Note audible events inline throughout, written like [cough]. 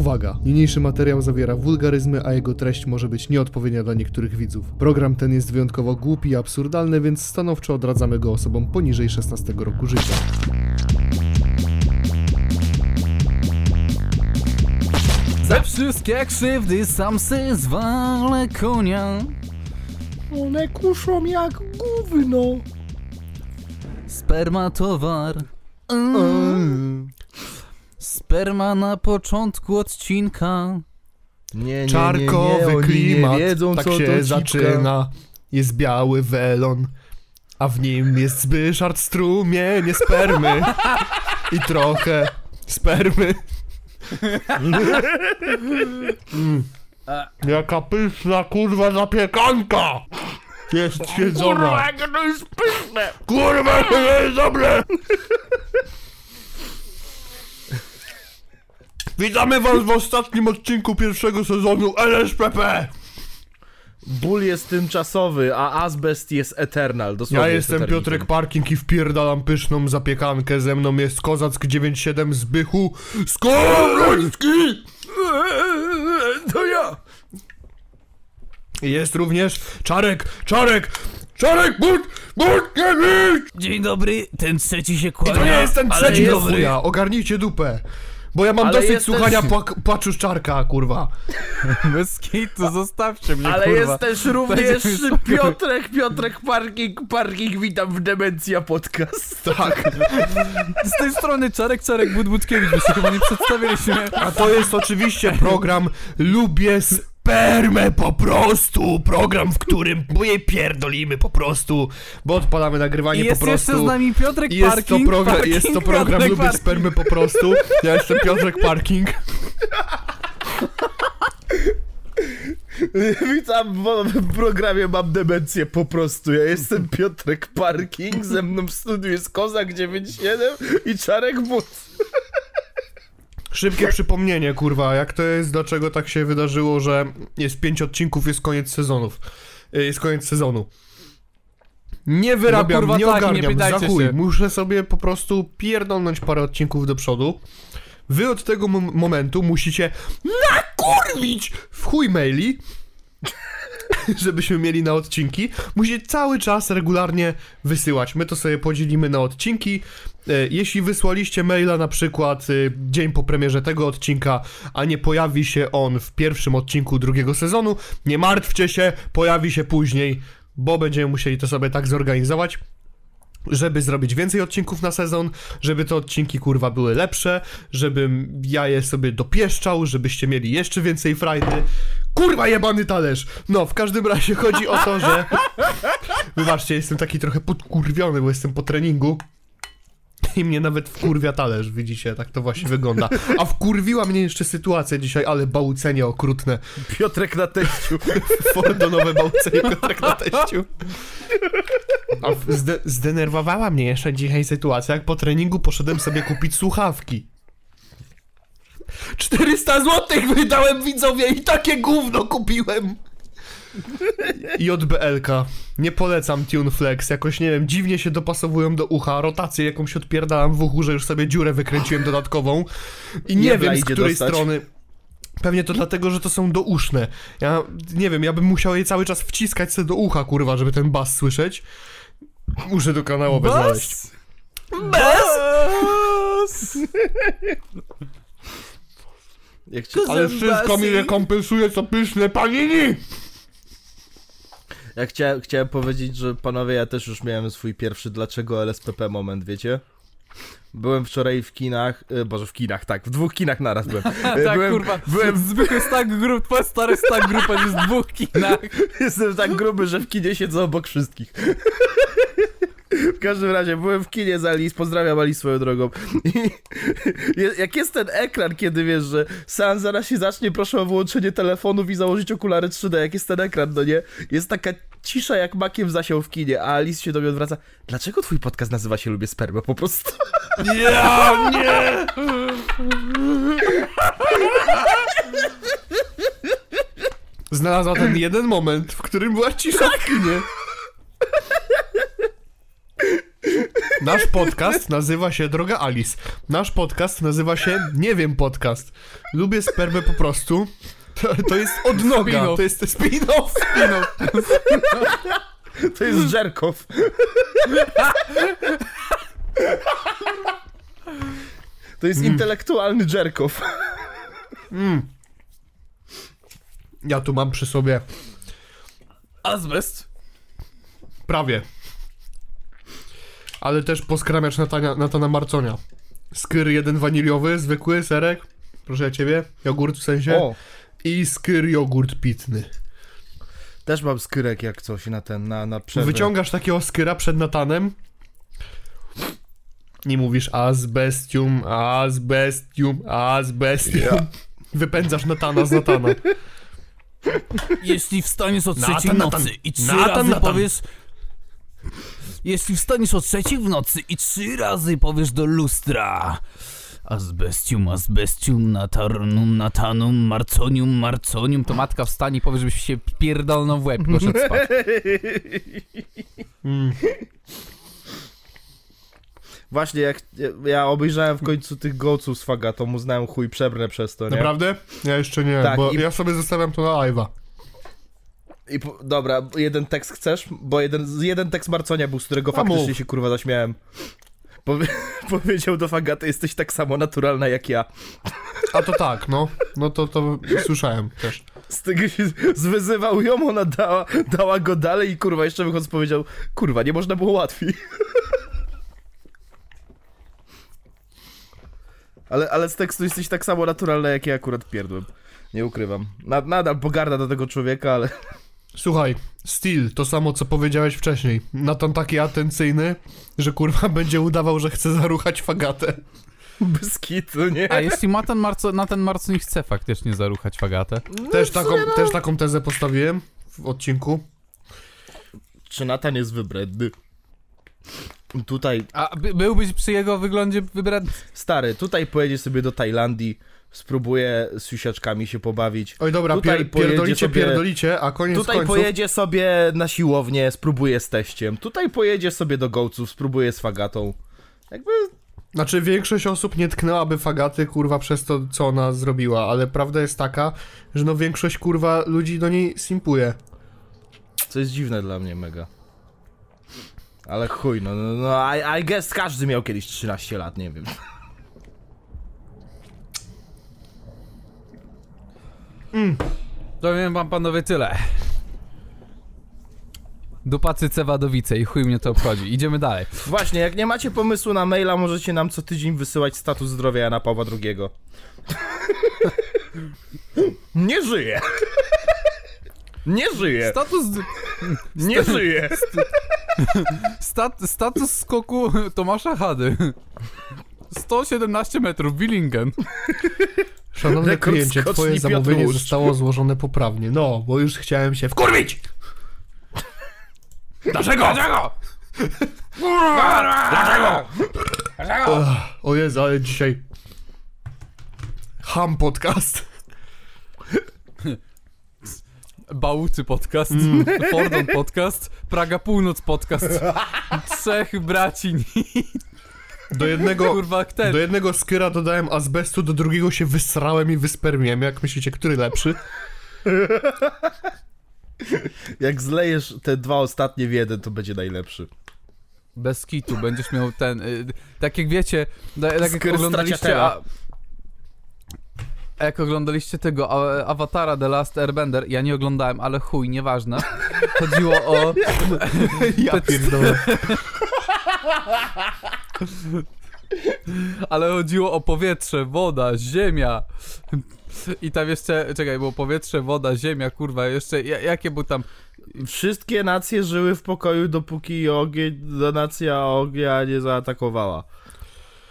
Uwaga! Niniejszy materiał zawiera wulgaryzmy, a jego treść może być nieodpowiednia dla niektórych widzów. Program ten jest wyjątkowo głupi i absurdalny, więc stanowczo odradzamy go osobom poniżej 16 roku życia. Za wszystkie krzywdy sam se zwalę konia. One kuszą jak gówno. Sperma towar. Mm. Sperma na początku odcinka. Nie, nie, nie, Czarkowy nie, oni klimat, nie wiedzą, tak co się to zaczyna. Jest biały welon, a w nim jest Zbyszard strumienie spermy i trochę spermy. Mm. [laughs] Jaka pyszna kurwa zapiekanka! Jest siedzona. jakie to jest pyszne! Kurwa, to jest dobre! Witamy was w ostatnim odcinku pierwszego sezonu LSPP! Ból jest tymczasowy, a azbest jest eternal. Dosłownie Ja jest jestem. Piotrek Parking i wpierdalam pyszną zapiekankę. Ze mną jest Kozack 97 Zbychu Skowroński! To ja! Jest również Czarek, Czarek, Czarek But, Butkiewicz! Dzień dobry, ten trzeci się I kłania. to nie jest ten ale trzeci do dobry. chuja, ogarnijcie dupę. Bo ja mam Ale dosyć słuchania płak- płaczu Czarka, kurwa. [laughs] Bez kitu, zostawcie mnie, Ale kurwa. jest też również mi spokój. Piotrek, Piotrek Parking, Parking, witam w Demencja Podcast. Tak. Z tej strony Czarek, Czarek Budbudkiewicz, bo się chyba nie przedstawiliśmy. A to jest oczywiście program Lubię spermę po prostu. Program, w którym jej pierdolimy po prostu, bo odpalamy nagrywanie I jest po prostu. jeszcze z nami Piotrek jest Parking. to program, parking, jest to program Piotrek Lubię Parking. spermę po prostu. Ja jestem Piotrek Parking. Witam w, w programie Mam Demencję po prostu. Ja jestem Piotrek Parking, ze mną w studiu jest Kozak 97 i Czarek But. Szybkie przypomnienie, kurwa, jak to jest, dlaczego tak się wydarzyło, że jest pięć odcinków, jest koniec sezonów. Y, Jest koniec sezonu. Nie wyrabiam, kurwa nie tak, nie ogarniam, pytajcie za chuj. się. Muszę sobie po prostu pierdolnąć parę odcinków do przodu. Wy od tego mom- momentu musicie nakurwić w chuj maili, [laughs] żebyśmy mieli na odcinki. Musicie cały czas regularnie wysyłać. My to sobie podzielimy na odcinki. E, Jeśli wysłaliście maila na przykład e, dzień po premierze tego odcinka, a nie pojawi się on w pierwszym odcinku drugiego sezonu, nie martwcie się, pojawi się później, bo będziemy musieli to sobie tak zorganizować żeby zrobić więcej odcinków na sezon, żeby te odcinki kurwa były lepsze, żebym ja je sobie dopieszczał, żebyście mieli jeszcze więcej frajdy. Kurwa jebany talerz! No, w każdym razie chodzi o to, że... [laughs] Wybaczcie, jestem taki trochę podkurwiony, bo jestem po treningu. I mnie nawet wkurwia talerz, widzicie, tak to właśnie wygląda. A wkurwiła mnie jeszcze sytuacja dzisiaj, ale bałcenie okrutne. Piotrek na teściu. [laughs] Fordonowe bałcenie Piotrek na teściu. A zde zdenerwowała mnie jeszcze dzisiaj sytuacja, jak po treningu poszedłem sobie kupić słuchawki. 400 złotych wydałem widzowie i takie gówno kupiłem. JBLK. Nie polecam TuneFlex. Jakoś nie wiem, dziwnie się dopasowują do ucha. Rotację jakąś odpierdalam w uchu, że już sobie dziurę wykręciłem dodatkową. I nie Jebla wiem z której dostać. strony. Pewnie to dlatego, że to są douszne. Ja nie wiem, ja bym musiał je cały czas wciskać sobie do ucha, kurwa, żeby ten bas słyszeć. Muszę do kanałowe znaleźć. Bas! Jak cię, Ale wszystko mi rekompensuje co pyszne panini! Ja chciałem, chciałem powiedzieć, że panowie, ja też już miałem swój pierwszy dlaczego LSPP moment, wiecie? Byłem wczoraj w kinach, e, boże w kinach, tak, w dwóch kinach naraz byłem. E, [laughs] Tak, byłem, kurwa. byłem Zwykły tak grup, twoja stary tak grupa, jest w dwóch kinach. [laughs] Jestem tak gruby, że w kinie siedzę obok wszystkich. [laughs] W każdym razie byłem w kinie z Alice, pozdrawiam Alice swoją drogą. I jak jest ten ekran, kiedy wiesz, że seans zaraz się zacznie, proszę o wyłączenie telefonów i założyć okulary 3D, jak jest ten ekran, no nie? Jest taka cisza jak makiem zasiał w kinie, a Alice się do mnie odwraca. Dlaczego twój podcast nazywa się Lubię Spermę po prostu? Ja nie! Znalazła ten jeden moment, w którym była cisza w kinie. Nasz podcast nazywa się Droga Alice. Nasz podcast nazywa się Nie wiem podcast. Lubię spermę po prostu. To, to jest odnoga, Spin-off. to jest spin-off. To jest Żerkow. To jest intelektualny Żerkow. Ja tu mam przy sobie Azbest. prawie. Ale też poskramiacz Natania, Natana Marconia. Skyr jeden waniliowy, zwykły, serek. Proszę ja ciebie. Jogurt w sensie. O, I skyr jogurt pitny. też mam skyrek jak coś na ten, na, na przerwę. Wyciągasz takiego skyra przed Natanem i mówisz azbestium, azbestium, azbestium. [laughs] Wypędzasz Natana z Natana. Jeśli wstaniesz o trzeciej Natan. nocy i trzy Natan, razy Natan. powiesz... Jeśli wstaniesz o trzeciej w nocy i trzy razy powiesz do lustra... Azbestium, azbestium, natarnum, natanum, marconium, marconium, to matka wstanie i powie, żebyś się pierdolnął w łeb i poszedł spać. [laughs] Mm. Właśnie, jak ja obejrzałem w końcu tych goców z Fagatą, uznałem chuj przebrnę przez to, nie? Naprawdę? Ja jeszcze nie, Tak, bo i- ja sobie zostawiam to na live'a. I po, dobra, jeden tekst chcesz? Bo jeden, jeden tekst Marconia był, z którego faktycznie się kurwa zaśmiałem. Powie, [laughs] powiedział do Fagaty, jesteś tak samo naturalna jak ja. A to tak, no. No to, to słyszałem też. Z tego się zwyzywał ją, ona dała, dała go dalej i kurwa jeszcze wychodząc powiedział, kurwa, nie można było łatwiej. [laughs] Ale, ale z tekstu jesteś tak samo naturalna jak ja akurat pierdłem. Nie ukrywam. Na, nadal pogarda do tego człowieka, ale Słuchaj, Steel, to samo co powiedziałeś wcześniej. Natan taki atencyjny, że kurwa [laughs] będzie udawał, że chce zaruchać fagatę. [laughs] bez kitu, nie? A jeśli ma ten Marco, na ten Marco nie chce faktycznie zaruchać fagatę? Też taką, też taką tezę postawiłem w odcinku. Czy Natan jest wybredny? Tutaj, A by, byłbyś przy jego wyglądzie wybrany? stary, tutaj pojedzie sobie do Tajlandii, spróbuje z siusiaczkami się pobawić. Oj dobra, Tutaj pier, pierdolicie, sobie- pierdolicie, a koniec Tutaj końców... pojedzie sobie na siłownię, spróbuje z teściem. Tutaj pojedzie sobie do gołców, spróbuje z fagatą. Jakby Znaczy większość osób nie tknęłaby fagaty, kurwa, przez to, co ona zrobiła, ale prawda jest taka, że no większość, kurwa, ludzi do niej simpuje. Co jest dziwne dla mnie mega. Ale chuj, no, no, no I, I guess każdy miał kiedyś 13 lat, nie wiem. To wiem wam panowie tyle. Dupa cyce wadowice i chuj mnie to obchodzi. Idziemy dalej. Właśnie, jak nie macie pomysłu na maila, możecie nam co tydzień wysyłać status zdrowia Jana Pawła II. [laughs] Nie żyje. [laughs] Nie żyje. Status, Nie żyje. [laughs] stat, status skoku Tomasza Hady. 117 metrów, Willingen. Szanowny Rekord kliencie, twoje zamówienie zostało złożone poprawnie. No, bo już chciałem się wkurwić! [laughs] Dlaczego? Dlaczego? Ugh, o Jezu, ale dzisiaj... Ham podcast. [laughs] Bałucy podcast, Fordon podcast, Praga Północ podcast. Trzech braci, Do jednego... [laughs] kurwa, ten. Do jednego skyra dodałem azbestu, do drugiego się wysrałem i wyspermiłem. Jak myślicie, który lepszy? [laughs] Jak zlejesz te dwa ostatnie w jeden, to będzie najlepszy. Bez kitu, będziesz miał ten. Y, tak jak wiecie, da, tak jak oglądaliście. A, jak oglądaliście tego a, Awatara The Last Airbender, ja nie oglądałem, ale chuj, nieważne. Chodziło o. [laughs] Ja pierdolę. [laughs] Ale chodziło o powietrze, woda, ziemia. I tam jeszcze, czekaj, było powietrze, woda, ziemia, kurwa, jeszcze, ja- jakie był tam, Wszystkie nacje żyły w pokoju, dopóki ogień, nacja ognia nie zaatakowała.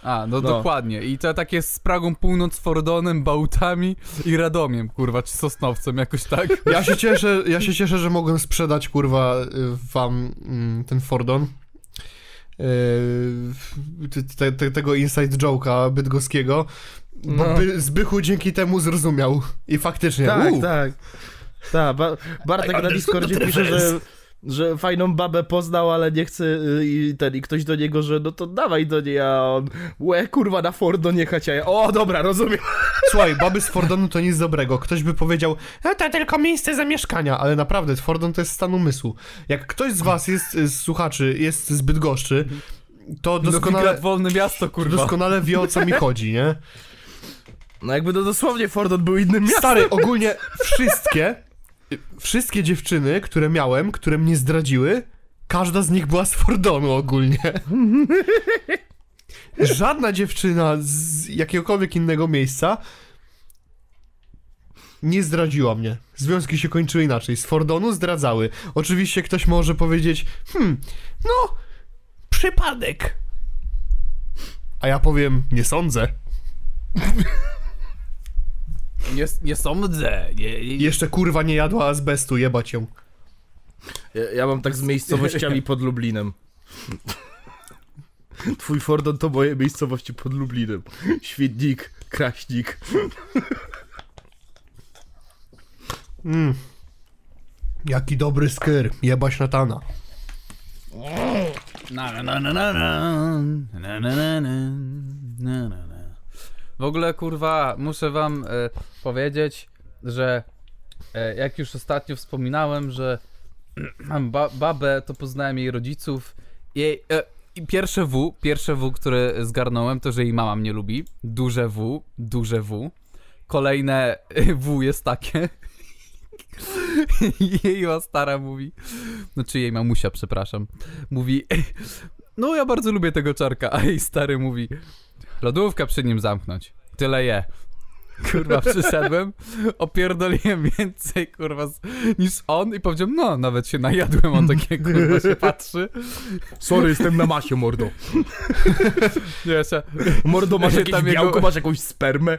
a, no, No. dokładnie, i to takie z Pragą Północ, Fordonem, Bałtami i Radomiem, kurwa, czy Sosnowcem, jakoś tak. Ja się cieszę, ja się cieszę, że mogłem sprzedać, kurwa, y, wam mm, ten Fordon. Yy, te, te, te, tego inside joke'a bydgoskiego, bo No. by, Zbychu dzięki temu zrozumiał. I faktycznie, Tak, uu, tak. Tak, ba Bartek na Discordzie pisze, że że fajną babę poznał, ale nie chce y, i ten, i ktoś do niego, że no to dawaj do niej, a on łe, kurwa, na Fordo nie chać, ja, o, dobra, rozumiem. Słuchaj, baby z Fordonu to nic dobrego. Ktoś by powiedział, no to tylko miejsce zamieszkania, ale naprawdę, Fordon to jest stan umysłu. Jak ktoś z was jest, z słuchaczy, jest z Bydgoszczy, to doskonale, Nowigrad, wolne miasto, kurwa. doskonale wie o co mi chodzi, nie? No jakby to dosłownie Fordon był innym miastem. Stary, ogólnie wszystkie, wszystkie dziewczyny, które miałem, które mnie zdradziły, każda z nich była z Fordonu ogólnie. [laughs] Żadna dziewczyna z jakiegokolwiek innego miejsca nie zdradziła mnie. Związki się kończyły inaczej. Z Fordonu zdradzały. Oczywiście ktoś może powiedzieć, hmm, no, przypadek. A ja powiem, nie sądzę. [laughs] Nie, nie sądzę. Nie, nie, Jeszcze kurwa nie jadła azbestu, jebać ją. Ja, ja mam tak z miejscowościami pod Lublinem. Twój Fordon to moje miejscowości pod Lublinem. Świdnik, Kraśnik. Mm. Jaki dobry skyr, jebać Natana. Na, na, na, na, na, na, na, na, na, na, na, na, na. W ogóle, kurwa, muszę wam e, powiedzieć, że e, jak już ostatnio wspominałem, że [clears throat] mam ba babę, to poznałem jej rodziców. Jej, e, I pierwsze W, pierwsze W, które zgarnąłem, to że jej mama mnie lubi. Duże W, duże W. Kolejne [laughs] W jest takie. [laughs] jej stara mówi, znaczy jej mamusia, przepraszam, mówi, [laughs] no ja bardzo lubię tego czarka, a jej stary mówi, lodówkę przy nim zamknąć, tyle je. Kurwa, [laughs] przyszedłem, opierdoliłem więcej, kurwa, niż on i powiedziałem, no, nawet się najadłem, on takie, kurwa, się patrzy. Sorry, jestem na masie, mordo. [laughs] Nie, jeszcze, Mordo, masz [laughs] jakieś Tam jego- białko, masz jakąś spermę?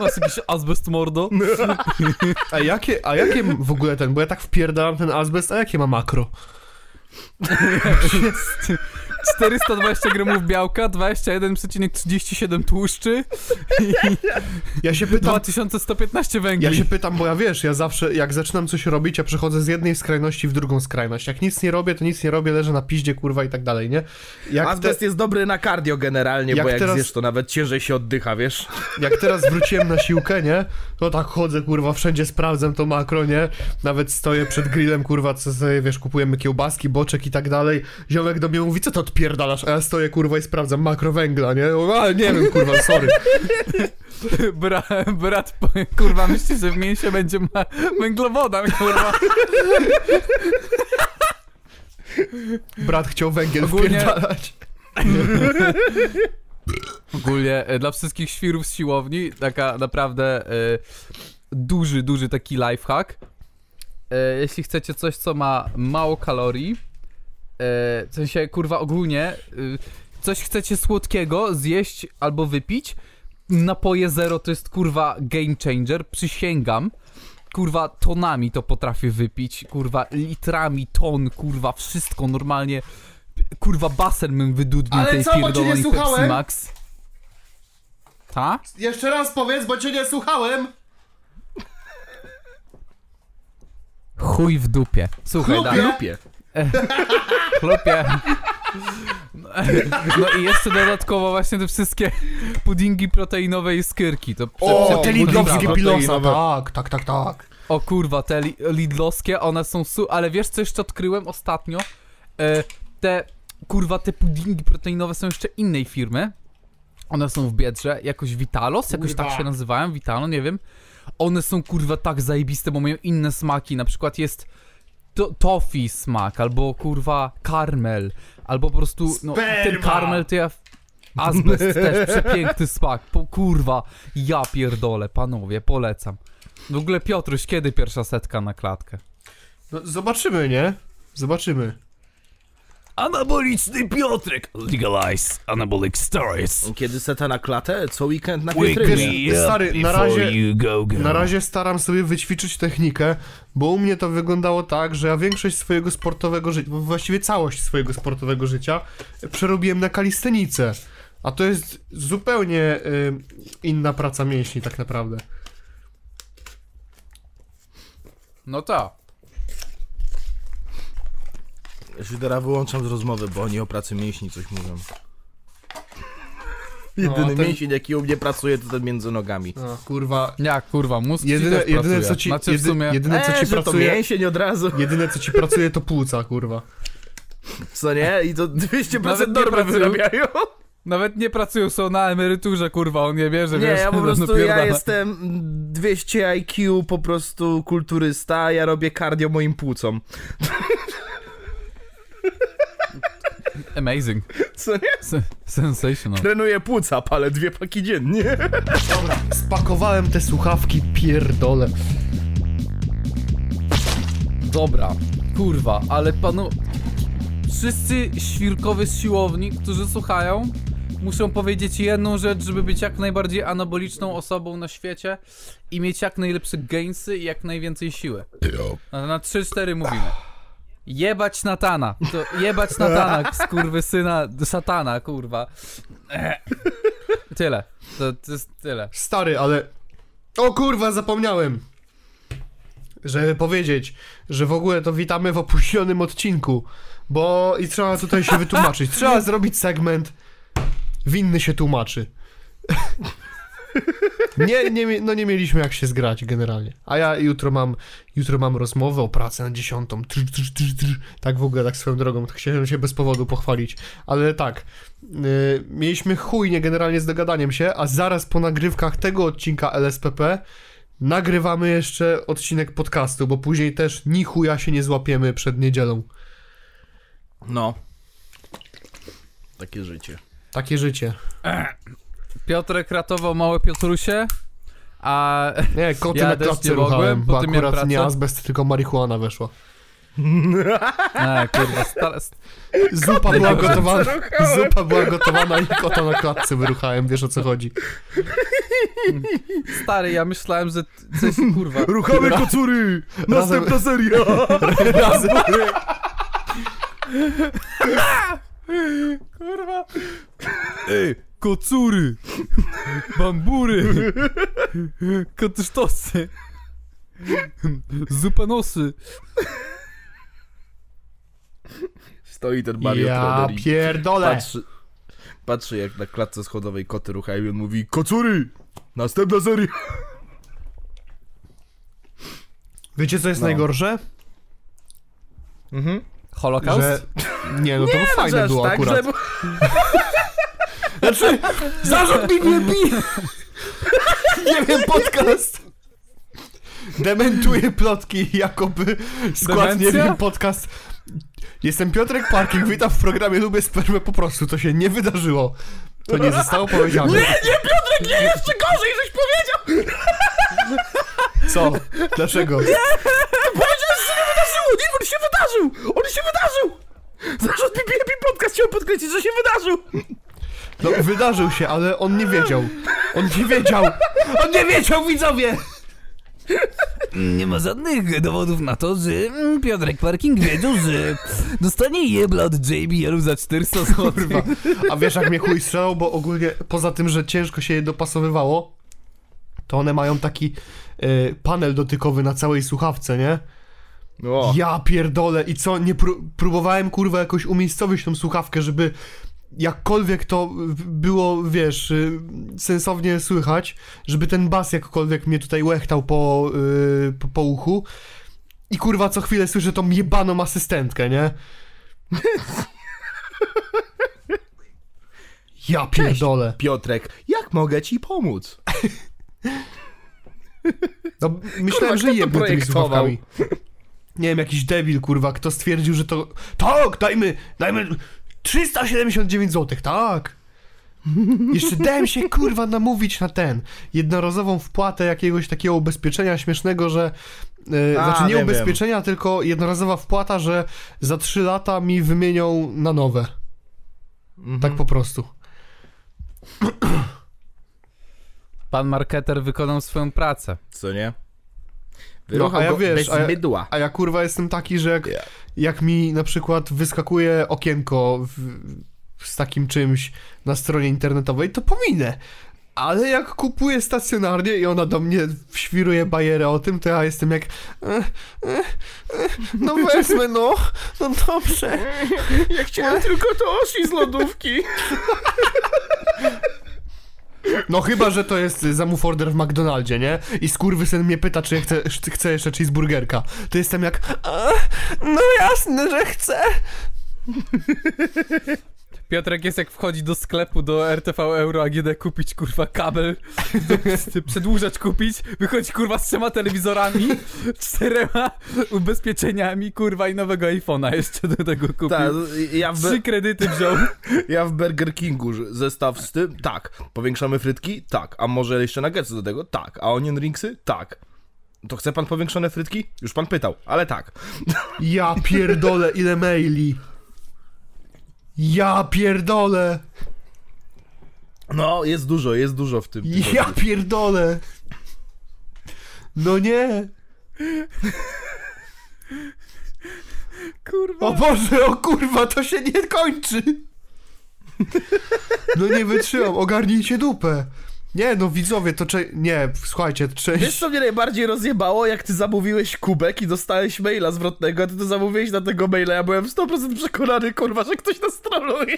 masz jakiś azbest mordo? A jakie, a jakie w ogóle ten, bo ja tak wpierdalam ten azbest, a jakie ma makro? 420 gramów białka, 21,37 tłuszczy Ja się i pytam, 2115 węgli. ja się pytam, bo ja wiesz, ja zawsze jak zaczynam coś robić, ja przechodzę z jednej skrajności w drugą skrajność. Jak nic nie robię, to nic nie robię, leżę na piździe, kurwa i tak dalej, nie? Jak, te, Azbest jest dobry na cardio generalnie, Jak bo jak teraz- zjesz, to nawet ciężej się oddycha, wiesz? jak teraz wróciłem na siłkę, nie? To tak chodzę, kurwa, wszędzie sprawdzam to makro, nie? Nawet stoję przed grillem, kurwa, co sobie, wiesz, kupujemy kiełbaski, boczek i tak dalej. Ziomek do mnie mówi, co to odpierdalasz? A ja stoję, kurwa, i sprawdzam makro węgla, nie? A, nie wiem, kurwa, sorry. [laughs] Bra, brat, kurwa, myśli, że w mięsie będzie ma węglowodan, kurwa. Brat chciał węgiel Ogólnie- wpierdalać. [laughs] Ogólnie e, dla wszystkich świrów z siłowni, taka naprawdę e, duży, duży taki lifehack. E, jeśli chcecie coś, co ma mało kalorii, w sensie, kurwa, ogólnie, e, coś chcecie słodkiego zjeść albo wypić, napoje zero to jest, kurwa, game changer, przysięgam. Kurwa, tonami to potrafię wypić, kurwa, litrami, ton, kurwa, wszystko normalnie. Kurwa, basen bym wydudnił Ale tej co, bo cię nie pierdolonej Pepsi słuchałem? Max. Ta? Jeszcze raz powiedz, bo cię nie słuchałem. Chuj w dupie. Słuchaj, Chlupie. da, Lubię. [laughs] chlupie. No i jeszcze dodatkowo właśnie te wszystkie puddingi proteinowe i skyrki. To O, te lidlowskie pilosa, tak, tak, tak, tak. O kurwa, te li lidlowskie, one są su... Ale wiesz co jeszcze odkryłem ostatnio? E, te, kurwa, te puddingi proteinowe są jeszcze innej firmy. One są w Biedrze, jakoś Vitalos, jakoś Kurwa. tak się nazywają, Vitalo, nie wiem. One są kurwa tak zajebiste, bo mają inne smaki, na przykład jest to, toffee smak, albo kurwa karmel, albo po prostu, no ten karmel to ja... Azbest [laughs] też, przepiękny smak, po, kurwa, ja pierdolę, panowie, polecam. W ogóle Piotruś, kiedy pierwsza setka na klatkę? No, zobaczymy, nie? Zobaczymy. Anaboliczny Piotrek! Legalize anabolic stories. Kiedy seta na klatę, co weekend na up Stary, na razie- go, go. Na razie staram sobie wyćwiczyć technikę, bo u mnie to wyglądało tak, że ja większość swojego sportowego życia, właściwie całość swojego sportowego życia przerobiłem na kalistenicę. A to jest zupełnie y, inna praca mięśni tak naprawdę. No tak. Ja teraz wyłączam z rozmowy, bo oni o pracy mięśni coś mówią. Jedyny a ten- mięsień, jaki u mnie pracuje, to ten między nogami. No, kurwa. Jak kurwa, mózg ci Jedyne, też jedyne, pracuje. co ci, Znaczy w jedy, sumie... jedyne, co Eee, ci że to pracuje, mięsień od razu, jedyne, co ci pracuje, to płuca, kurwa. co nie? I to [laughs] 200% Nawet nie normy pracują. wyrabiają. Nawet nie pracują, są na emeryturze, kurwa, on nie bierze, Nie, wiesz, ja po [laughs] no prostu, ja jestem 200 IQ, po prostu kulturysta, a ja robię cardio moim płucom. [laughs] Amazing. Co nie? Se- sensational. Trenuję płuca, palę dwie paki dziennie. Dobra, spakowałem te słuchawki, pierdolę. Dobra, kurwa, ale panu... Wszyscy świrkowie z siłowni, którzy słuchają, muszą powiedzieć jedną rzecz, żeby być jak najbardziej anaboliczną osobą na świecie i mieć jak najlepsze gainsy i jak najwięcej siły. Na, na 3-4 mówimy. Jebać Natana. To jebać Natana, syna satana, kurwa. Tyle. To, to jest tyle. Stary, ale... O kurwa, zapomniałem. Żeby powiedzieć, że w ogóle to witamy w opóźnionym odcinku. Bo i trzeba tutaj się wytłumaczyć. Trzeba zrobić segment winny się tłumaczy. Nie, nie, no nie mieliśmy jak się zgrać generalnie. A ja jutro mam, jutro mam rozmowę o pracę na dziesiątą. Trz, trz, trz, trz. Tak w ogóle, tak swoją drogą. Tak chciałem się bez powodu pochwalić. Ale tak, yy, mieliśmy chujnie generalnie z dogadaniem się, a zaraz po nagrywkach tego odcinka LSPP nagrywamy jeszcze odcinek podcastu, bo później też ni chuja się nie złapiemy przed niedzielą. No. Takie życie. Takie życie. Piotrek ratował małe Piotrusie, a Nie, [laughs] koty Ja na też klatce nie mogłem, ruchałem, bo bo ty miałem akurat nie azbest, tylko marihuana weszła. [laughs] A, kurwa, stara, Zupa była Dobrze. gotowana, zupa była gotowana i kota na klatce wyruchałem, wiesz o co chodzi. stary, ja myślałem, że coś, kurwa, Ruchamy Ra- kocury! Następna seria! [laughs] Razem, kurwa, ej, kocury, bambury, kotysztosy, zupanosy, Stoi ten Mario ja Trener i pierdolę. patrzy, patrzy jak na klatce schodowej koty ruchają i on mówi Kocury! Następna seria! Wiecie co jest No. najgorsze? Mhm. holokaust? Że... Nie, no to Nie, fajne aż było tak, akurat. że- [laughs] Znaczy, zarząd mi nie! [laughs] Nie wiem, podcast. Dementuje plotki, jakoby skład, nie Demencja? wiem, podcast. Jestem Piotrek Parking, witam w programie Lubię Spermę po prostu, to się nie wydarzyło. To nie zostało powiedziane. Nie, nie, Piotrek, nie, jeszcze gorzej, żeś powiedział! Co? Dlaczego? Powiedziałeś, że się nie wydarzyło! Nie, on się wydarzył! On się wydarzył! Zarząd PPP Podcast chciał podkreślić, że się wydarzył! No, wydarzył się, ale on nie wiedział. On nie wiedział! On nie wiedział, widzowie! Nie ma żadnych dowodów na to, że mm, Piotrek Parking wiedział, że dostanie jebla od JBL-u za 400 zł. Kurwa. A wiesz jak mnie chuj strzelał, bo ogólnie poza tym, że ciężko się je dopasowywało, to one mają taki y, panel dotykowy na całej słuchawce, nie? O, Ja pierdolę i co, nie pró- próbowałem kurwa jakoś umiejscowić tą słuchawkę, żeby jakkolwiek to było, wiesz, y, sensownie słychać, żeby ten bas jakkolwiek mnie tutaj łechtał po, y, po, po uchu i kurwa co chwilę słyszę tą jebaną asystentkę, nie? [laughs] Ja pierdolę. Piotrek, jak mogę ci pomóc? No, myślałem, Kurwa, że jebnę tymi słuchawkami. Nie wiem, jakiś debil, kurwa, kto stwierdził, że to... Tak, dajmy, dajmy 379 zł, tak. Jeszcze dałem się, kurwa, namówić na ten, jednorazową wpłatę jakiegoś takiego ubezpieczenia śmiesznego, że... Yy, A, znaczy nie wiem, ubezpieczenia, tylko jednorazowa wpłata, że za 3 lata mi wymienią na nowe. Mhm. Tak po prostu. Pan marketer wykonał swoją pracę. Co nie? No, Wyruchał a ja go wiesz, bez a ja- mydła. A ja kurwa jestem taki, że jak, Ja. jak mi na przykład wyskakuje okienko w, z takim czymś na stronie internetowej, to pominę. Ale jak kupuję stacjonarnie i ona do mnie świruje bajerę o tym, to ja jestem jak... E, e, e, no wezmę, no. No dobrze. [laughs] Ja chciałem tylko to osi z lodówki. [laughs] No chyba, że to jest zamów order w McDonaldzie, nie? I skurwysyn mnie pyta, czy ja chcę, chcę jeszcze cheeseburgerka. To jestem jak... "A, No jasne, że chcę. Piotrek jest jak wchodzi do sklepu do RTV Euro AGD kupić kurwa kabel, [laughs] przedłużacz kupić, wychodzi kurwa z trzema telewizorami, [laughs] czterema ubezpieczeniami kurwa i nowego iPhone'a jeszcze do tego kupił. Tak, ja w, Trzy kredyty wziął. [laughs] ja w Burger Kingu zestaw z tym, tak. Powiększamy frytki? Tak. A może jeszcze nuggetsy do tego? Tak. A onion ringsy? Tak. To chce pan powiększone frytki? Już pan pytał, ale tak. Ja pierdolę, ile maili. Ja pierdolę. No, jest dużo, jest dużo w tym. tygodniu. Ja pierdolę. No nie. Kurwa. O Boże, o kurwa, to się nie kończy. No nie wytrzymam, ogarnijcie dupę. Nie, no widzowie, to cze... Nie, słuchajcie, Wiesz cześć. co mnie najbardziej rozjebało? Jak ty zamówiłeś kubek i dostałeś maila zwrotnego, a ty to zamówiłeś na tego maila, ja byłem 100% przekonany, kurwa, że ktoś nas troluje.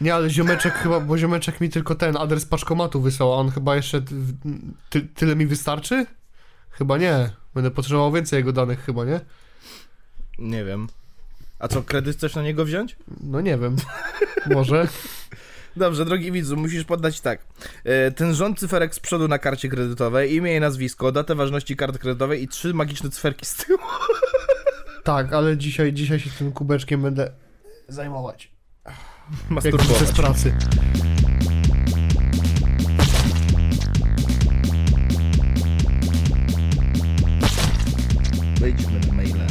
Nie, ale ziomeczek chyba, bo ziomeczek mi tylko ten adres paczkomatu wysłał, a on chyba jeszcze... Ty, tyle mi wystarczy? Chyba nie. Będę potrzebował więcej jego danych chyba, nie? Nie wiem. A co, kredyt chcesz na niego wziąć? No nie wiem. Może. Dobrze, drogi widzu, musisz poddać tak. E, ten rząd cyferek z przodu na karcie kredytowej, imię i nazwisko, datę ważności karty kredytowej i trzy magiczne cyferki z tyłu. [laughs] Tak, ale dzisiaj, dzisiaj się tym kubeczkiem będę zajmować. Jak Masturbować. z pracy. Wejdźmy na maile.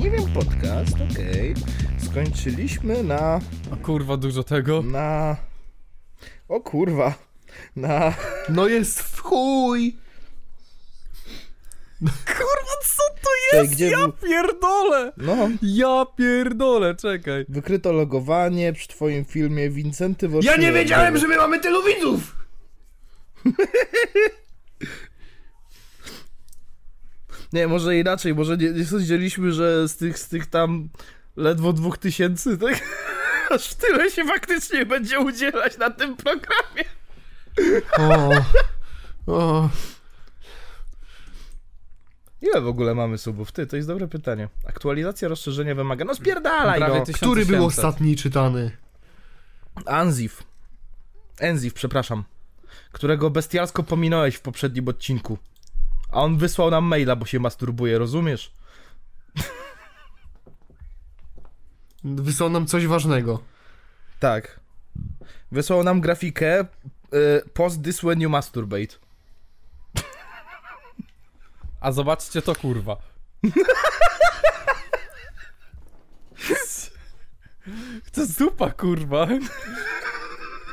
Nie wiem, podcast, okej. Skończyliśmy na... O kurwa, dużo tego. na... O kurwa. Na... No jest w chuj! Kurwa, co to jest? gdzie ja był- pierdolę! No, Ja pierdolę, czekaj. wykryto logowanie przy twoim filmie Wincenty Ja Woszczyk. nie wiedziałem, że my mamy tylu widzów! [laughs] Nie, może inaczej, może nie, nie sądziliśmy, że z tych, z tych tam ledwo dwóch tysięcy, tak? Aż tyle się faktycznie będzie udzielać na tym programie. O, o. Ile w ogóle mamy subów? Ty, to jest dobre pytanie. Aktualizacja rozszerzenia wymaga. No spierdalaj, no. 1800. Który był ostatni czytany? Anzif. Enzif, przepraszam. Którego bestialsko pominąłeś w poprzednim odcinku. A on wysłał nam maila, bo się masturbuje, rozumiesz? Wysłał nam coś ważnego. Tak. Wysłał nam grafikę y, Post this when you masturbate. A zobaczcie to kurwa. To zupa kurwa.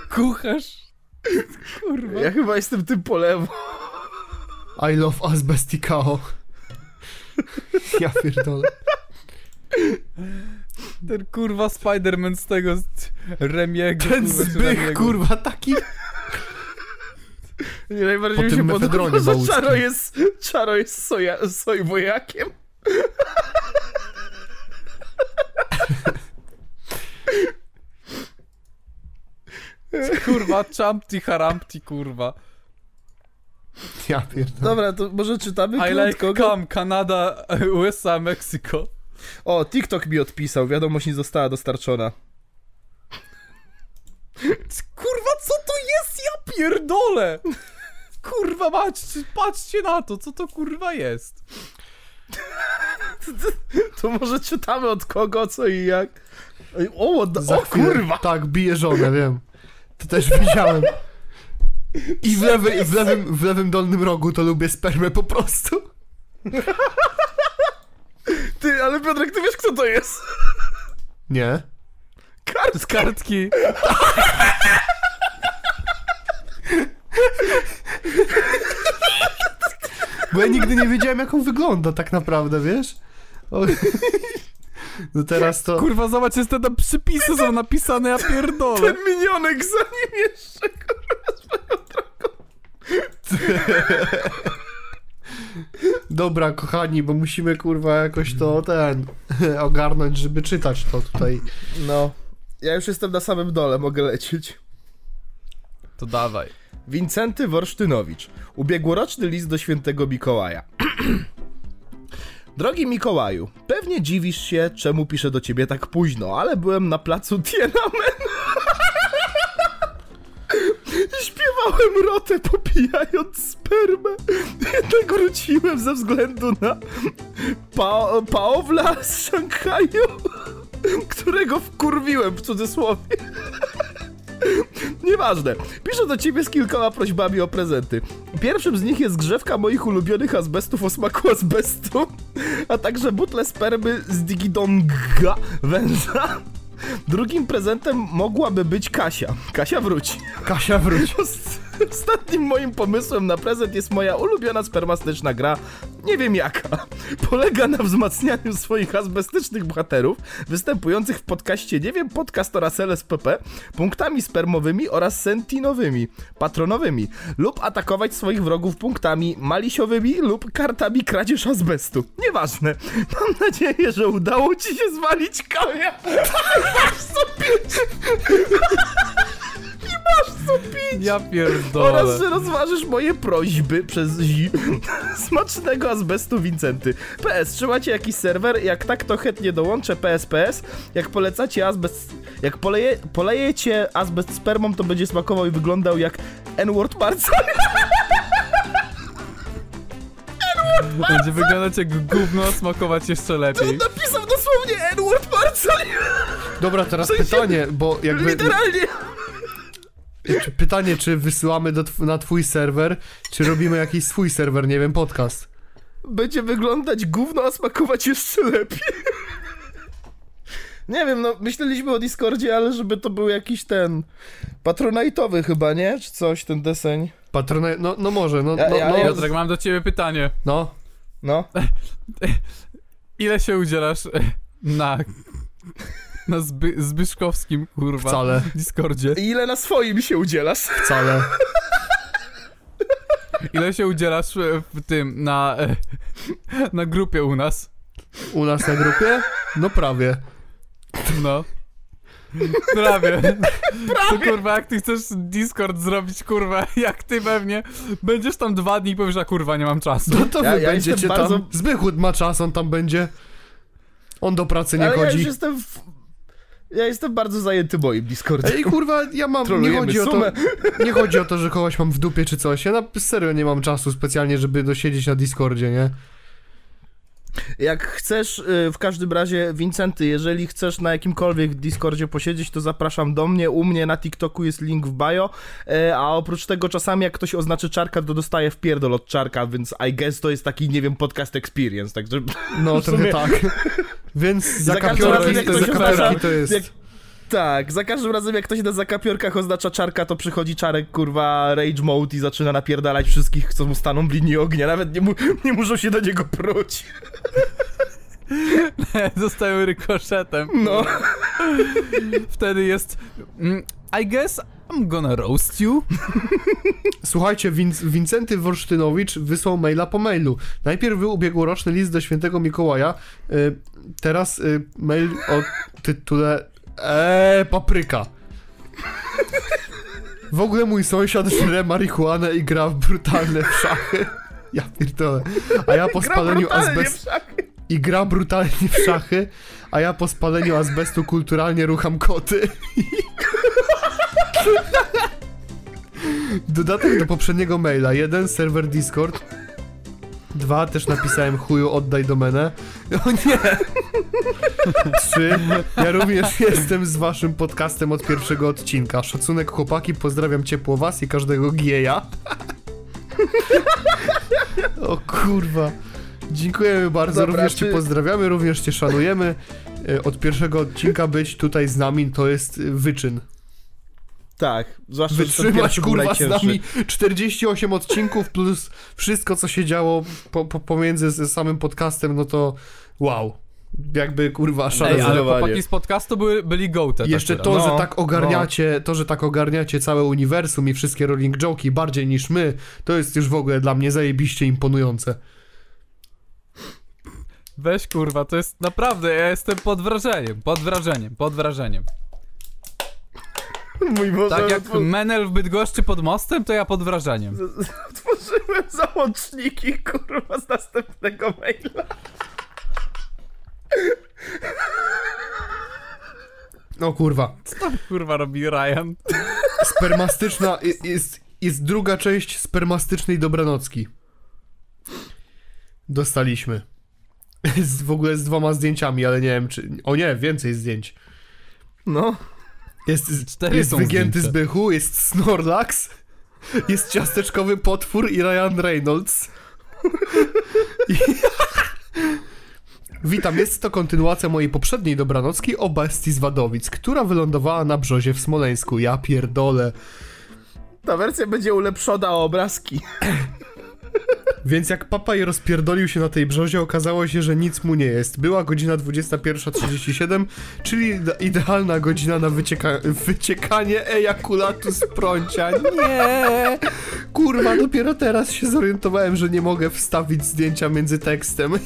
Kucharz. Kurwa. Ja chyba jestem tym po lewo. I love asbestikao. Ja pierdolę. Ten kurwa Spider-Man z tego z Remiego. Ten kurwa, zbych, Remiego. kurwa, taki... Nie, najbardziej Po mi się podoba, że. Czaro jest, Czaro jest soja, sojwojakiem. Kurwa, Champty Harampty kurwa. Ja pierdolę. Dobra, to może czytamy I like krótko. come, Kanada, [laughs] USA, Mexico. O, TikTok mi odpisał, wiadomość nie została dostarczona. Kurwa, co to jest? Ja pierdolę! Kurwa, patrzcie, patrzcie na to, co to kurwa jest. To może czytamy od kogo, co i jak. O, da, Za o chwilę- kurwa! Tak, bije żonę, wiem. To też widziałem. I w, lewy, w, lewym, w lewym dolnym rogu to lubię spermę po prostu. Ty, ale Piotrek, ty wiesz kto to jest? [laughs] Nie. Kart! Z kartki. Bo ja nigdy nie wiedziałem, jak on wygląda tak naprawdę, wiesz? O, No teraz to... Kurwa, zobacz, jest te przypisy są napisane, ja pierdolę. Ten minionek za nim jeszcze, Dobra, kochani, bo musimy kurwa jakoś to ten [laughs] ogarnąć, żeby czytać to tutaj. No, ja już jestem na samym dole, mogę lecieć. To dawaj. Wincenty Worsztynowicz. Ubiegłoroczny list do świętego Mikołaja. [clears throat] Drogi Mikołaju, pewnie dziwisz się, czemu piszę do ciebie tak późno, ale byłem na placu [laughs] Tiananmen. I Śpiewałem rotę popijając spermę. Jednak wróciłem ze względu na pa Paowla z Szanghaju, którego wkurwiłem w cudzysłowie. Nieważne. Piszę do ciebie z kilkoma prośbami o prezenty. Pierwszym z nich jest grzewka moich ulubionych azbestów o smaku azbestu, a także butle spermy z Digidonga węża. Drugim prezentem mogłaby być Kasia. Kasia wróci. Kasia wróć. Ost- [laughs] Ostatnim moim pomysłem na prezent jest moja ulubiona spermastyczna gra, nie wiem jaka. [laughs] Polega na wzmacnianiu swoich azbestycznych bohaterów, występujących w podcaście Nie wiem podcast oraz LSPP, punktami spermowymi oraz sentinowymi, patronowymi, lub atakować swoich wrogów punktami malisiowymi lub kartami kradzież azbestu. Nieważne. Mam nadzieję, że udało ci się zwalić konia. [laughs] Masz co pić! Ja pierdolę. Oraz, że rozważysz moje prośby przez zi [laughs] smacznego azbestu Wincenty. PS, trzymacie jakiś serwer? Jak tak, to chętnie dołączę PSPS. Jak polecacie azbest... Jak poleje, polejecie azbest spermą, to będzie smakował i wyglądał jak N-word Marco. [laughs] Będzie wyglądać jak gówno, a smakować jeszcze lepiej. Napisał dosłownie N-word Marco. Dobra, teraz sensie- pytanie, bo jakby... Literalnie. Czy- Pytanie, czy wysyłamy do na twój serwer, czy robimy jakiś swój serwer, nie wiem, podcast. będzie wyglądać gówno, a smakować jeszcze lepiej. Nie wiem, no myśleliśmy o Discordzie, ale żeby to był jakiś ten patronajtowy chyba, nie? Czy coś, ten deseń. Patrona... No, no może, no, Ja- no, ja- no, Piotrek, mam do ciebie pytanie. no. No. [laughs] Ile się udzielasz na... na Zby, Zbyszkowskim, kurwa, Wcale, Discordzie? I ile na swoim się udzielasz? wcale. Ile się udzielasz e, w tym, na... e, na grupie u nas? U nas na grupie? No prawie. No. Prawie. To kurwa, jak ty chcesz Discord zrobić, kurwa, jak ty pewnie będziesz tam dwa dni i powiesz, a kurwa, nie mam czasu. No to Ja- wy ja będziecie tam. bardzo- ma czas, on tam będzie. On do pracy nie ale ja chodzi. już jestem w... Ja jestem bardzo zajęty moim Discordem. Ej, kurwa, ja mam. Nie chodzi, o to, nie chodzi o to, że kogoś mam w dupie czy coś. Ja na serio nie mam czasu specjalnie, żeby dosiedzieć na Discordzie, nie? Jak chcesz, y, w każdym razie, Wincenty, jeżeli chcesz na jakimkolwiek Discordzie posiedzieć, to zapraszam do mnie. U mnie na TikToku jest link w bio. E, A oprócz tego, czasami jak ktoś oznaczy czarka, to dostaje wpierdol od czarka, więc I guess to jest taki, nie wiem, podcast experience, także No, [laughs] W sumie- trochę tak. Więc Za każdym zakapiorki razem, jak to, zakapiorki to jest. jak- tak, za każdym razem jak ktoś na zakapiorkach oznacza czarka, to przychodzi czarek, kurwa, rage mode i zaczyna napierdalać wszystkich, co mu staną w linii ognia, nawet nie, mu, nie muszą się do niego pruć. [laughs] Zostają rykoszetem. No. Wtedy jest... mm, I guess I'm gonna roast you. [laughs] Słuchajcie, Win- Wincenty Wolsztynowicz wysłał maila po mailu. Najpierw był ubiegłoroczny list do świętego Mikołaja, y, teraz y, mail o tytule Eee, papryka. W ogóle mój sąsiad żre marihuanę i gra w brutalne w szachy. Ja pierdolę. A ja po spaleniu azbestu... I gra brutalnie w szachy, a ja po spaleniu azbestu kulturalnie rucham koty. [laughs] [laughs] Dodatek do poprzedniego maila. Jeden, serwer Discord. Dwa, też napisałem chuju, oddaj domenę. O nie! [laughs] Trzy, ja również jestem z waszym podcastem od pierwszego odcinka. Szacunek chłopaki, pozdrawiam ciepło was i każdego gieja. [laughs] O kurwa. Dziękujemy bardzo, Dobra, również cię ty- pozdrawiamy, również cię szanujemy. E, Od pierwszego odcinka być tutaj z nami to jest wyczyn. Tak, zwłaszcza, Wytrzymać kurwa z nami 48 odcinków plus wszystko co się działo po, po, pomiędzy samym podcastem, no to wow. jakby kurwa szale. Ej, ale chłopaki z podcastu były, byli gołte. Jeszcze akurat. to, No, że tak ogarniacie, to, że tak ogarniacie całe uniwersum i wszystkie rolling joke'i bardziej niż my, to jest już w ogóle dla mnie zajebiście imponujące. Weź kurwa, to jest naprawdę, ja jestem pod wrażeniem, pod wrażeniem, pod wrażeniem. Mój Boże, Tak jak otwor- Menel w Bydgoszczy pod mostem, to ja pod wrażeniem. otworzyłem załączniki, kurwa, z następnego maila. No kurwa. Co tam kurwa robi Ryan? Spermastyczna i- jest, jest druga część spermastycznej dobranocki. Dostaliśmy. [laughs] Z, w ogóle z dwoma zdjęciami, ale nie wiem czy... O nie, więcej zdjęć. No. Jest, Cztery jest wygięty z bychu, jest Snorlax, jest ciasteczkowy potwór i Ryan Reynolds. I... Witam, jest to kontynuacja mojej poprzedniej dobranocki o bestii z Wadowic, która wylądowała na brzozie w Smoleńsku. Ja pierdolę. Ta wersja będzie ulepszona o obrazki. Więc jak papaj rozpierdolił się na tej brzozie, okazało się, że nic mu nie jest. Była godzina 21.37, czyli ide- idealna godzina na wycieka wyciekanie ejakulatu z prącia. Nie! Kurwa, dopiero teraz się zorientowałem, że nie mogę wstawić zdjęcia między tekstem. [laughs]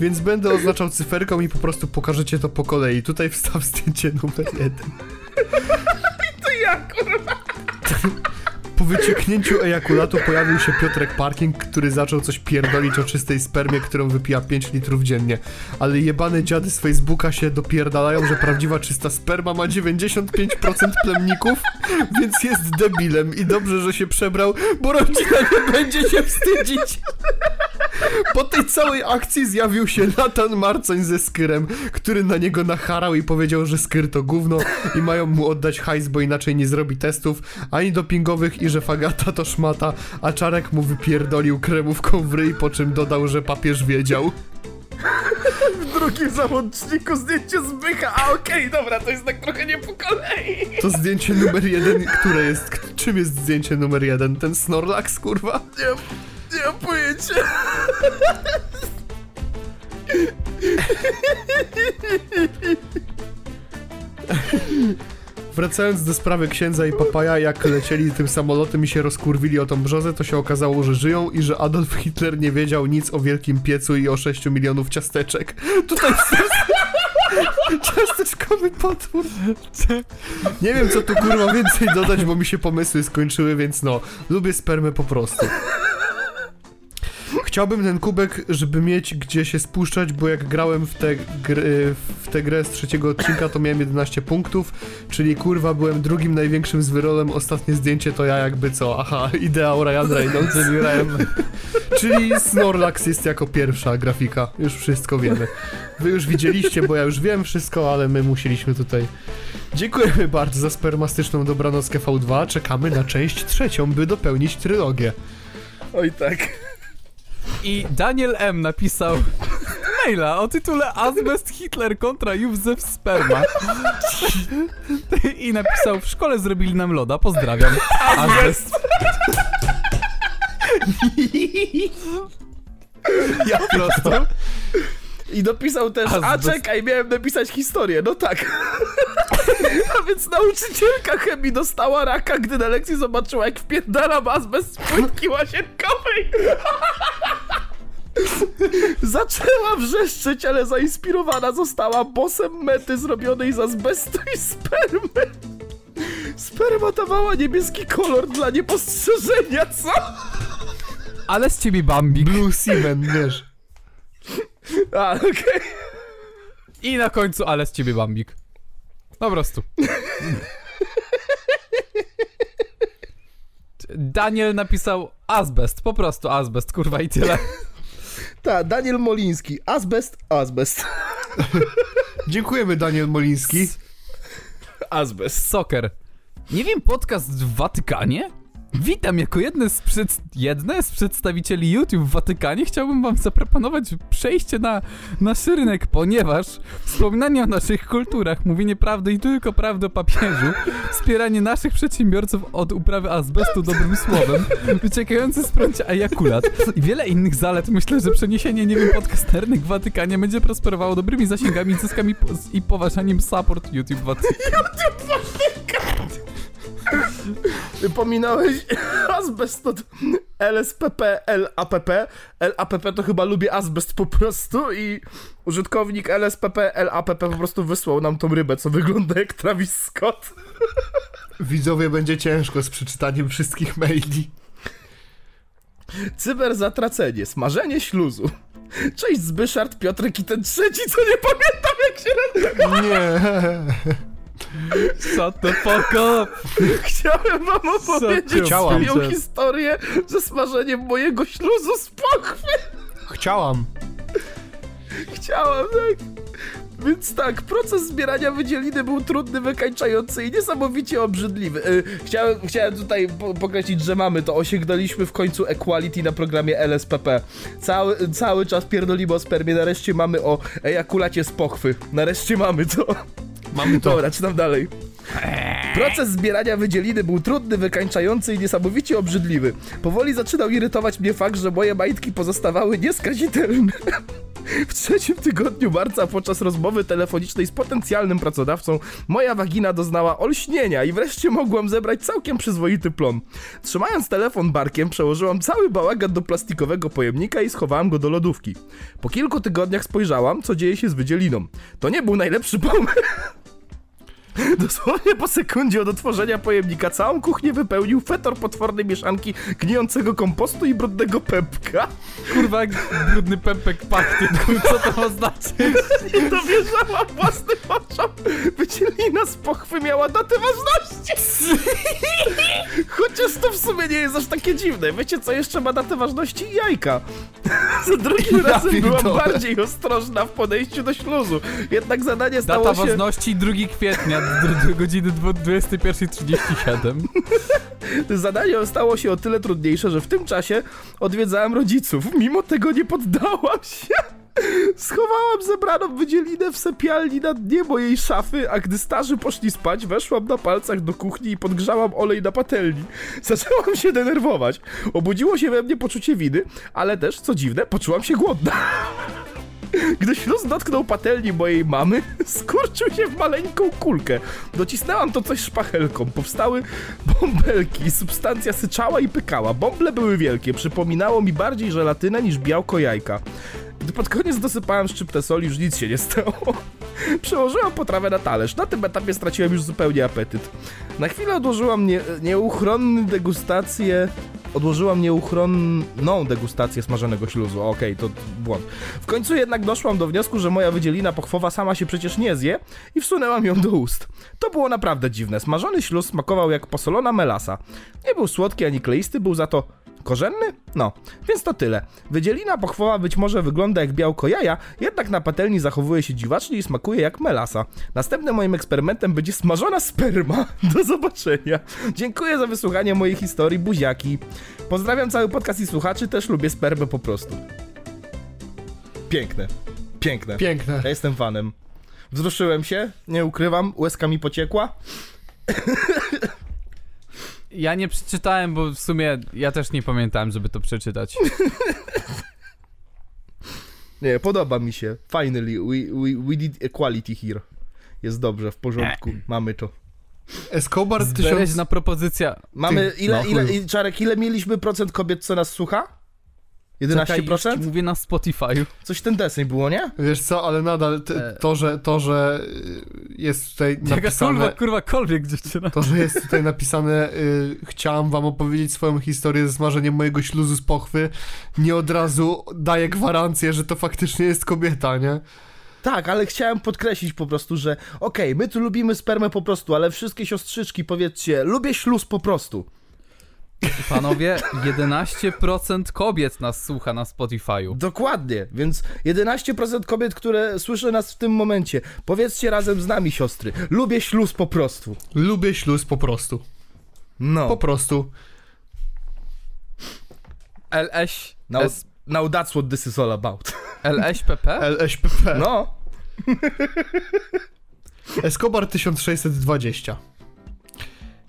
Więc będę oznaczał cyferką i po prostu pokażecie to po kolei. Tutaj wstaw zdjęcie numer jeden. [laughs] To ja, kurwa. [laughs] Po wycieknięciu ejakulatu pojawił się Piotrek Parking, który zaczął coś pierdolić o czystej spermie, którą wypija 5 litrów dziennie. Ale jebane dziady z Facebooka się dopierdalają, że prawdziwa czysta sperma ma 95% plemników, więc jest debilem i dobrze, że się przebrał, bo rodzina nie będzie się wstydzić. Po tej całej akcji zjawił się Natan Marcoń ze Skyrem, który na niego nacharał i powiedział, że Skyr to gówno i mają mu oddać hajs, bo inaczej nie zrobi testów ani dopingowych i że Fagata to szmata, a Czarek mu wypierdolił kremówką w ryj, po czym dodał, że papież wiedział. W drugim załączniku zdjęcie zbycha, a okej, dobra, to jest tak trochę nie po kolei. To zdjęcie numer jeden, które jest... Czym jest zdjęcie numer jeden? Ten Snorlax, kurwa? Nie, nie mam pojęcia. Wracając do sprawy księdza i papaja, jak lecieli tym samolotem i się rozkurwili o tą brzozę, to się okazało, że żyją i że Adolf Hitler nie wiedział nic o wielkim piecu i o 6 milionów ciasteczek. Tutaj ciasteczkowy potwór. Nie wiem, co tu kurwa więcej dodać, bo mi się pomysły skończyły, więc no, lubię spermę po prostu. Chciałbym ten kubek, żeby mieć gdzie się spuszczać, bo jak grałem w tę gry, w tę grę z trzeciego odcinka, to miałem 11 punktów, czyli kurwa byłem drugim największym z wyrolem. Ostatnie zdjęcie to ja jakby co, aha, ideał Ryan Reynolds. Czyli Snorlax jest jako pierwsza grafika, już wszystko wiemy. Wy już widzieliście, bo ja już wiem wszystko, ale my musieliśmy tutaj... Dziękujemy bardzo za spermastyczną dobranockę V2, czekamy na część trzecią, by dopełnić trylogię. Oj tak. I Daniel M. napisał maila o tytule Azbest Hitler kontra Józef Sperma. I napisał, w szkole zrobili nam loda, pozdrawiam. Azbest. Ja Po prostu. I dopisał też, a Azbest. czekaj, miałem napisać historię, no tak. [laughs] A więc nauczycielka chemii dostała raka, gdy na lekcji zobaczyła, jak wpierdalam azbest z płytki łazienkowej. [laughs] Zaczęła wrzeszczeć, ale zainspirowana została bosem mety zrobionej z azbestu i spermy. Sperma dawała niebieski kolor dla niepostrzeżenia, co? Ale z ciebie Bambik. Blue Seaman, wiesz. A, okej. I na końcu, ale z ciebie Bambik. Po prostu. Daniel napisał azbest, po prostu azbest, kurwa i tyle. Ta, Daniel Moliński. Azbest, azbest. Dziękujemy Daniel Moliński. Azbest. Soccer. Nie wiem, podcast w Watykanie? Witam jako jedne z, przed... jedne z przedstawicieli YouTube w Watykanie. Chciałbym wam zaproponować przejście na nasz rynek, ponieważ wspominanie o naszych kulturach, mówienie prawdy i tylko prawdy o papieżu, wspieranie naszych przedsiębiorców od uprawy azbestu dobrym słowem, wyciekający z prącia ejakulat i wiele innych zalet. Myślę, że przeniesienie, nie wiem, podcasternych w Watykanie będzie prosperowało dobrymi zasięgami, zyskami po- i poważaniem support YouTube Watykanie. Pominąłeś [laughs] azbest od LSPP, LAPP. LAPP to chyba lubię azbest po prostu i użytkownik LSPP, LAPP po prostu wysłał nam tą rybę, co wygląda jak Travis Scott. [laughs] Widzowie będzie ciężko z przeczytaniem wszystkich maili. Cyberzatracenie, smażenie śluzu. Cześć Zbyszard, Piotrek i ten trzeci, co nie pamiętam jak się nazywa. Nie. [laughs] Shut the fuck up! Chciałem wam opowiedzieć Chciałam. swoją historię ze smażeniem mojego śluzu z pochwy. Chciałam. Chciałam, tak. Więc tak, proces zbierania wydzieliny był trudny, wykańczający i niesamowicie obrzydliwy. Y, chciałem, chciałem tutaj po pokreślić, że mamy to. Osiągnęliśmy w końcu equality na programie LSPP. Cały, cały czas pierdolimy o spermie, nareszcie mamy o ejakulacie z pochwy. Nareszcie mamy to. Mamy to. Dobra, czytam dalej. Proces zbierania wydzieliny był trudny, wykańczający i niesamowicie obrzydliwy. Powoli zaczynał irytować mnie fakt, że moje majtki pozostawały nieskazitelne. [laughs] W trzecim tygodniu marca podczas rozmowy telefonicznej z potencjalnym pracodawcą moja wagina doznała olśnienia i wreszcie mogłam zebrać całkiem przyzwoity plon. Trzymając telefon barkiem przełożyłam cały bałagan do plastikowego pojemnika i schowałam go do lodówki. Po kilku tygodniach spojrzałam, co dzieje się z wydzieliną. To nie był najlepszy pomysł. [laughs] [laughs] Dosłownie po sekundzie od otworzenia pojemnika całą kuchnię wypełnił fetor potwornej mieszanki gnijącego kompostu i brudnego pepka. Kurwa, jak brudny pępek pachnie, co to ma znaczyć? [laughs] Nie dowierzałam własnym oczom. Wycielina z pochwy miała datę ważności. [laughs] Chociaż to w sumie nie jest aż takie dziwne. Wiecie, co jeszcze ma datę ważności? Jajka. Za drugim Ja razem byłam bardziej ostrożna w podejściu do śluzu. Jednak zadanie stało Data się... ważności 2 kwietnia do, godziny dwu- 21.37. [laughs] Zadanie stało się o tyle trudniejsze, że w tym czasie odwiedzałem rodziców. Mimo tego nie poddałam się. Schowałam zebraną wydzielinę w sypialni na dnie mojej szafy, a gdy starzy poszli spać, weszłam na palcach do kuchni i podgrzałam olej na patelni. [laughs] Zaczęłam się denerwować. Obudziło się we mnie poczucie winy, ale też, co dziwne, poczułam się głodna. Gdy śluz dotknął patelni mojej mamy, [laughs] skurczył się w maleńką kulkę. Docisnęłam to coś szpachelką. Powstały bąbelki, substancja syczała i pykała. Bąble były wielkie, przypominało mi bardziej żelatynę niż białko jajka. Gdy pod koniec dosypałem szczyptę soli, już nic się nie stało. [laughs] Przełożyłam potrawę na talerz. Na tym etapie straciłem już zupełnie apetyt. Na chwilę odłożyłam nie, nieuchronny degustację. Odłożyłam nieuchronną degustację smażonego śluzu. Okej, to błąd. W końcu jednak doszłam do wniosku, że moja wydzielina pochwowa sama się przecież nie zje i wsunęłam ją do ust. To było naprawdę dziwne. Smażony śluz smakował jak posolona melasa. Nie był słodki ani kleisty, był za to korzenny? No, więc to tyle. Wydzielina pochwowa być może wygląda jak białko jaja, jednak na patelni zachowuje się dziwacznie i smakuje jak melasa. Następnym moim eksperymentem będzie smażona sperma. [laughs] Do zobaczenia. Dziękuję za wysłuchanie mojej historii, buziaki. Pozdrawiam cały podcast i słuchaczy, też lubię spermę po prostu. Piękne. Piękne. Piękne. Ja jestem fanem. Wzruszyłem się, nie ukrywam, łezka mi pociekła. [laughs] Ja nie przeczytałem, bo w sumie ja też nie pamiętałem, żeby to przeczytać. [laughs] Nie, podoba mi się. Finally, we, we, we did equality here. Jest dobrze, w porządku, mamy to. Escobar tysiąc... Zbereźna propozycja. Mamy, Ty- ile, no ile, Czarek, ile mieliśmy procent kobiet, co nas słucha? Czekaj, już ci 11%? mówię na Spotify'u. Coś ten deseń było, nie? Wiesz co, ale nadal t- E. to, że, to, że jest tutaj Jaka kurwa, napisane... kurwa, kolwiek dziewczyna. To, że jest tutaj napisane, y, chciałam wam opowiedzieć swoją historię ze smażeniem mojego śluzu z pochwy, nie od razu daje gwarancję, że to faktycznie jest kobieta, nie? Tak, ale chciałem podkreślić po prostu, że okej, my tu lubimy spermę po prostu, ale wszystkie siostrzyczki powiedzcie, lubię śluz po prostu. Panowie, 11% kobiet nas słucha na Spotify'u. Dokładnie, więc 11% kobiet, które słyszy nas w tym momencie, powiedzcie razem z nami, siostry, lubię śluz po prostu. Lubię śluz po prostu. No. Po prostu. LS... Now, S, now that's what this is all about. [laughs] LSPP? LSPP. No. [laughs] Escobar 1620.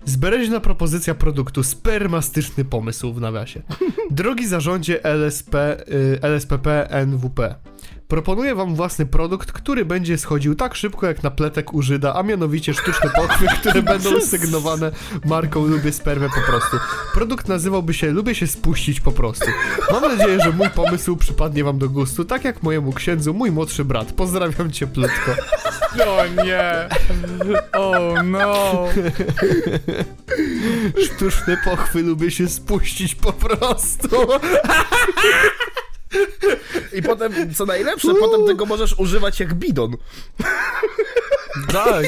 Zbereźna propozycja produktu, spermastyczny pomysł w nawiasie. Drogi zarządzie LSP, y, LSPP NWP. Proponuję wam własny produkt, który będzie schodził tak szybko jak na pletek u Żyda, a mianowicie sztuczne pochwy, które [laughs] będą sygnowane marką Lubię spermę po prostu. Produkt nazywałby się Lubię się spuścić po prostu. Mam nadzieję, że mój pomysł przypadnie wam do gustu, tak jak mojemu księdzu, mój młodszy brat. Pozdrawiam cieplutko. O nie! O no! Sztuczne pochwy lubię się spuścić po prostu. [laughs] I potem, co najlepsze, potem tego możesz używać jak bidon. Tak!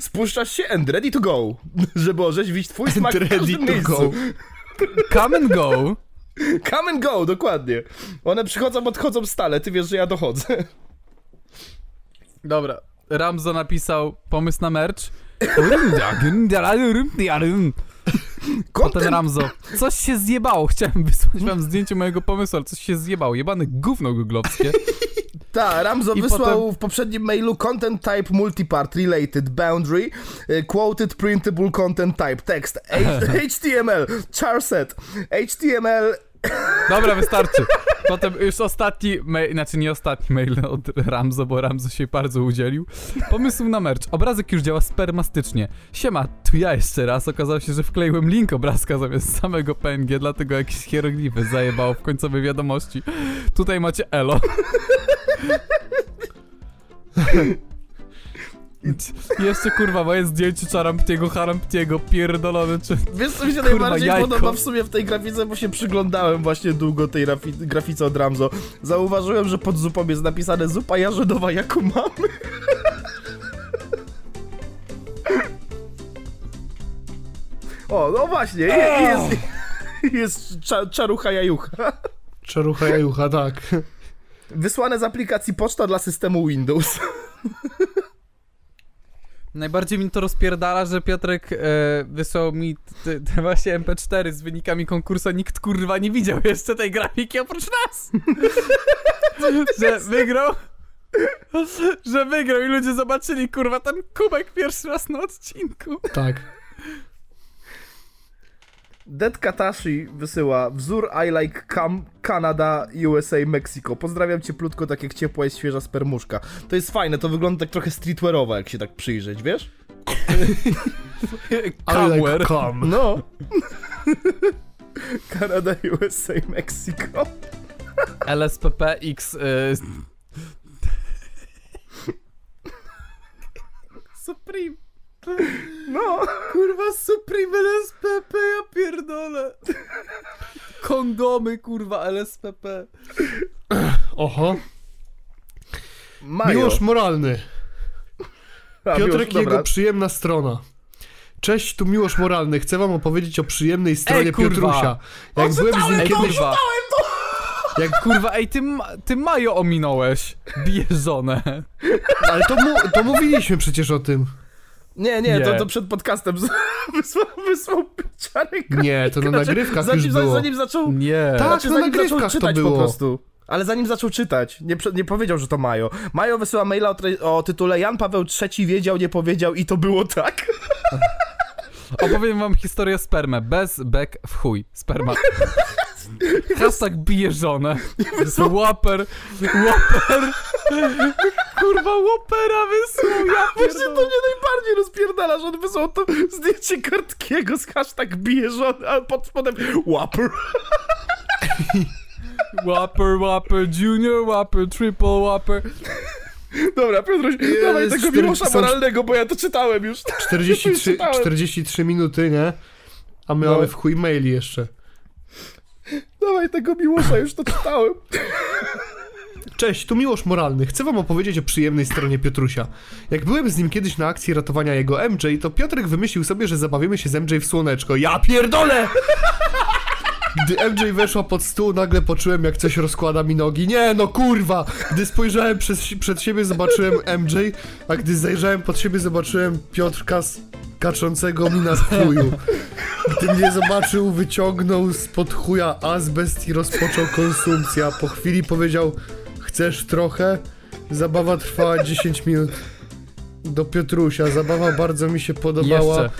Spuszczasz się and ready to go, żeby orzeźwić twój smak w Ready to miejscu. go. Come and go! Come and go, dokładnie. One przychodzą, odchodzą stale, ty wiesz, że ja dochodzę. Dobra. Ramzo napisał pomysł na merch. [laughs] Potem Ramzo. Coś się zjebało. Chciałem wysłać wam zdjęcie mojego pomysłu, ale coś się zjebało. Jebane gówno googlowskie. [laughs] Ta, Ramzo I wysłał potem- w poprzednim mailu content type multipart related boundary y, quoted printable content type text HTML [laughs] charset HTML Dobra, wystarczy. Potem już ostatni mail, znaczy nie ostatni mail od Ramzo, bo Ramzo się bardzo udzielił. Pomysł na merch. Obrazek już działa spermastycznie. Siema, tu ja jeszcze raz. Okazało się, że wkleiłem link obrazka zamiast samego PNG, dlatego jakieś hieroglify zajebało w końcowej wiadomości. Tutaj macie elo. I jeszcze kurwa moje zdjęcie Czaramptiego, Haramptiego, pierdolone czy... Wiesz co mi się Kurwa, najbardziej jajko. podoba w sumie w tej grafice, bo się przyglądałem właśnie długo tej rafi- grafice od Ramzo. Zauważyłem, że pod zupą jest napisane zupa jarzynowa jaką mamy. [laughs] O, no właśnie, je, jest, jest cza, czarucha jajucha. Czarucha jajucha, tak. Wysłane z aplikacji poczta dla systemu Windows. Najbardziej mi to rozpierdala, że Piotrek e, wysłał mi te, te właśnie MP4 z wynikami konkursu, nikt kurwa nie widział jeszcze tej grafiki oprócz nas! [laughs] że wygrał, że wygrał i ludzie zobaczyli kurwa ten kubek pierwszy raz na odcinku. Tak. Dead Katashi wysyła wzór I like Cam, Canada, USA, Mexico. Pozdrawiam cię plutko, tak jak ciepła jest świeża spermuszka. To jest fajne, to wygląda tak trochę streetwearowo, jak się tak przyjrzeć, wiesz? [laughs] Ale like Camware. come. No. [laughs] Canada, USA, Mexico. LSPPX. Y... Supreme. No. Kurwa, Supreme LSPP, ja pierdolę. Kondomy, kurwa, LSPP. Oho. Majo. Miłosz moralny. A, Piotrek Miłosz, jego przyjemna strona. Cześć, tu Miłosz Moralny. Chcę wam opowiedzieć o przyjemnej stronie Ej, kurwa. Piotrusia. Jak byłem z nim kiedyś... Jak kurwa, ej, ty, ty Majo ominąłeś. Bijesz żonę. [laughs] Ale to, mu, to mówiliśmy przecież o tym. Nie, nie, To, Nie. to przed podcastem [laughs] wysłał, wysłał Czarek Nie, to na Znaczy, nagrywkach zanim, już było. Zanim zaczął... Nie. Tak. Znaczy, na nagrywkach to czytać po było. prostu. Ale zanim zaczął czytać, nie, nie powiedział, że to Majo. Majo wysyła maila o, o tytule Jan Paweł III wiedział, nie powiedział i to było tak. [laughs] Opowiem wam historię spermę. Bez bek w chuj. Sperma. [laughs] Hashtag bije żonę. Łoper. Łoper. Kurwa, łopera wysłał. Ja Właśnie to mnie najbardziej rozpierdala, że on wysłał to zdjęcie kartkiego z hashtag bije żony, a pod spodem Whopper. Whopper, Whopper, Junior Whopper, Triple Whopper. Dobra, Piotruś, dawaj tego Miłosza moralnego, bo ja to czytałem już. 43, [laughs] Czytałem. 43 minuty, nie? A my No. mamy w chuj maili jeszcze. Dawaj tego Miłosza, już to czytałem. Cześć, tu Miłosz Moralny. Chcę wam opowiedzieć o przyjemnej stronie Piotrusia. Jak byłem z nim kiedyś na akcji ratowania jego MJ, to Piotrek wymyślił sobie, że zabawimy się z MJ w słoneczko. Ja pierdolę! Gdy MJ weszła pod stół, nagle poczułem, jak coś rozkłada mi nogi. Nie, no kurwa! Gdy spojrzałem przez, przed siebie, zobaczyłem MJ, a gdy zajrzałem pod siebie, zobaczyłem Piotrka z kaczącego mi na chuju. Gdy mnie zobaczył, wyciągnął spod chuja azbest i rozpoczął konsumpcję. A po chwili powiedział, chcesz trochę? Zabawa trwała [laughs] 10 minut. Do Piotrusia. Zabawa bardzo mi się podobała Jeszcze.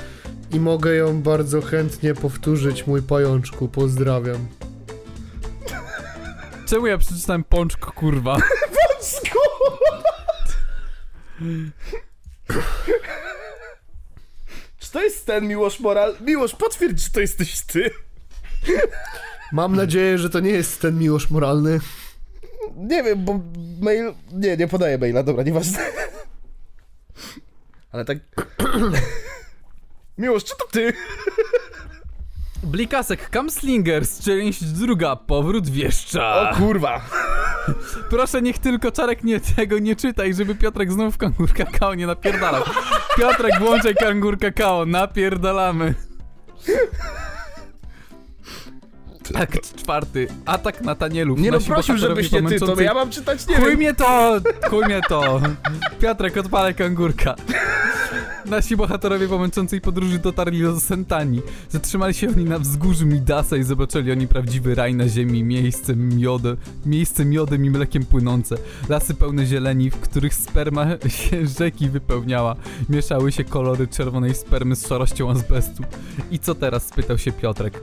i mogę ją bardzo chętnie powtórzyć, mój pajączku. Pozdrawiam. Czemu ja przeczytałem pączk, kurwa? [laughs] Czy to jest ten Miłosz Moral? Miłosz, potwierdź, że to jesteś ty. Mam nadzieję, że to nie jest ten miłość moralny. Nie wiem, bo mail... Nie, nie podaję maila, dobra, nieważne. Ale tak... [coughs] Miłosz, czy to ty? [coughs] Blikasek, Kamslingers, część druga, powrót wieszcza. O kurwa. [coughs] Proszę, niech tylko Czarek nie tego nie czytaj, żeby Piotrek znów w kangur kakao nie napierdalał. Piotrek, włączaj kangur kakao, napierdalamy. Akt czwarty, atak na Tanielów. Nie no, prosił, żebyś nie ty, to ja mam czytać, nie Chuj mnie to! Chuj mnie to! Piotrek, odpalaj kangurka. Nasi bohaterowie po męczącej podróży dotarli do Sentani. Zatrzymali się oni na wzgórzu Midasa i zobaczyli oni prawdziwy raj na ziemi, miejsce miodem, miejsce miodem i mlekiem płynące. Lasy pełne zieleni, w których sperma się rzeki wypełniała. Mieszały się kolory czerwonej spermy z szarością azbestu. I co teraz? spytał się Piotrek.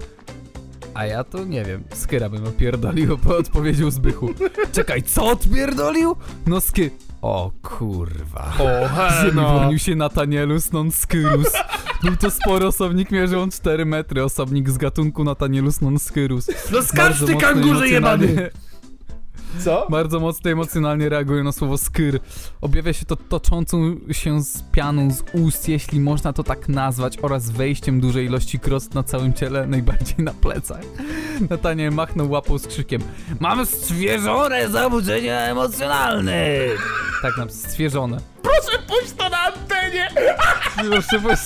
A ja to nie wiem. Skyra bym opierdolił, bo odpowiedział Zbychu. Czekaj, co odpierdolił? No sky... O kurwa. O, bronił się Natanielus non skyrus. Był to spory osobnik, mierzył on 4 metry. Osobnik z gatunku Natanielus non skyrus. No skacz ty kangurze jebany! Co? Bardzo mocno emocjonalnie reaguje na słowo skyr. Objawia się to toczącą się z pianą z ust, jeśli można to tak nazwać, oraz wejściem dużej ilości krost na całym ciele, najbardziej na plecach. Nataniel machnął łapą z krzykiem Mam stwierzone zabudzenia emocjonalne! Tak nam stwierzone. Proszę pójść to na antenie! Proszę pójść.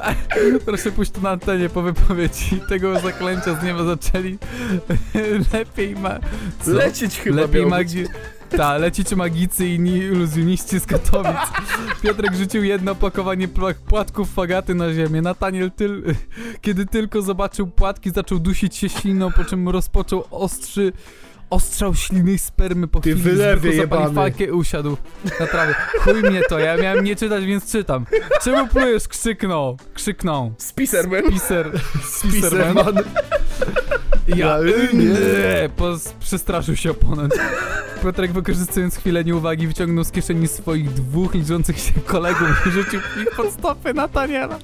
[laughs] Proszę pójść tu na antenie po wypowiedzi tego zaklęcia z nieba zaczęli. [laughs] Lepiej ma. Co? Lecieć chyba Lepiej magi... Ta, lecić magicy i inni iluzjoniści z Katowic. Piotrek rzucił jedno opakowanie płatków fagaty na ziemię. Nataniel, tyl... [laughs] kiedy tylko zobaczył płatki, zaczął dusić się śliną, po czym rozpoczął ostrzy... Ostrzał śliny i spermy po Ty chwili wylewie zapalił jebany. fajkę usiadł na trawie. Chuj mnie to, ja miałem nie czytać, więc czytam. Czemu plujesz? Krzyknął. Krzyknął. Spiserman. Piser... Spiserman. Piserman. Ja nie. nie, pos- przestraszył się oponent. Piotrek wykorzystując chwilę nieuwagi wyciągnął z kieszeni swoich dwóch liczących się kolegów i rzucił ich pod stopy Nataniela.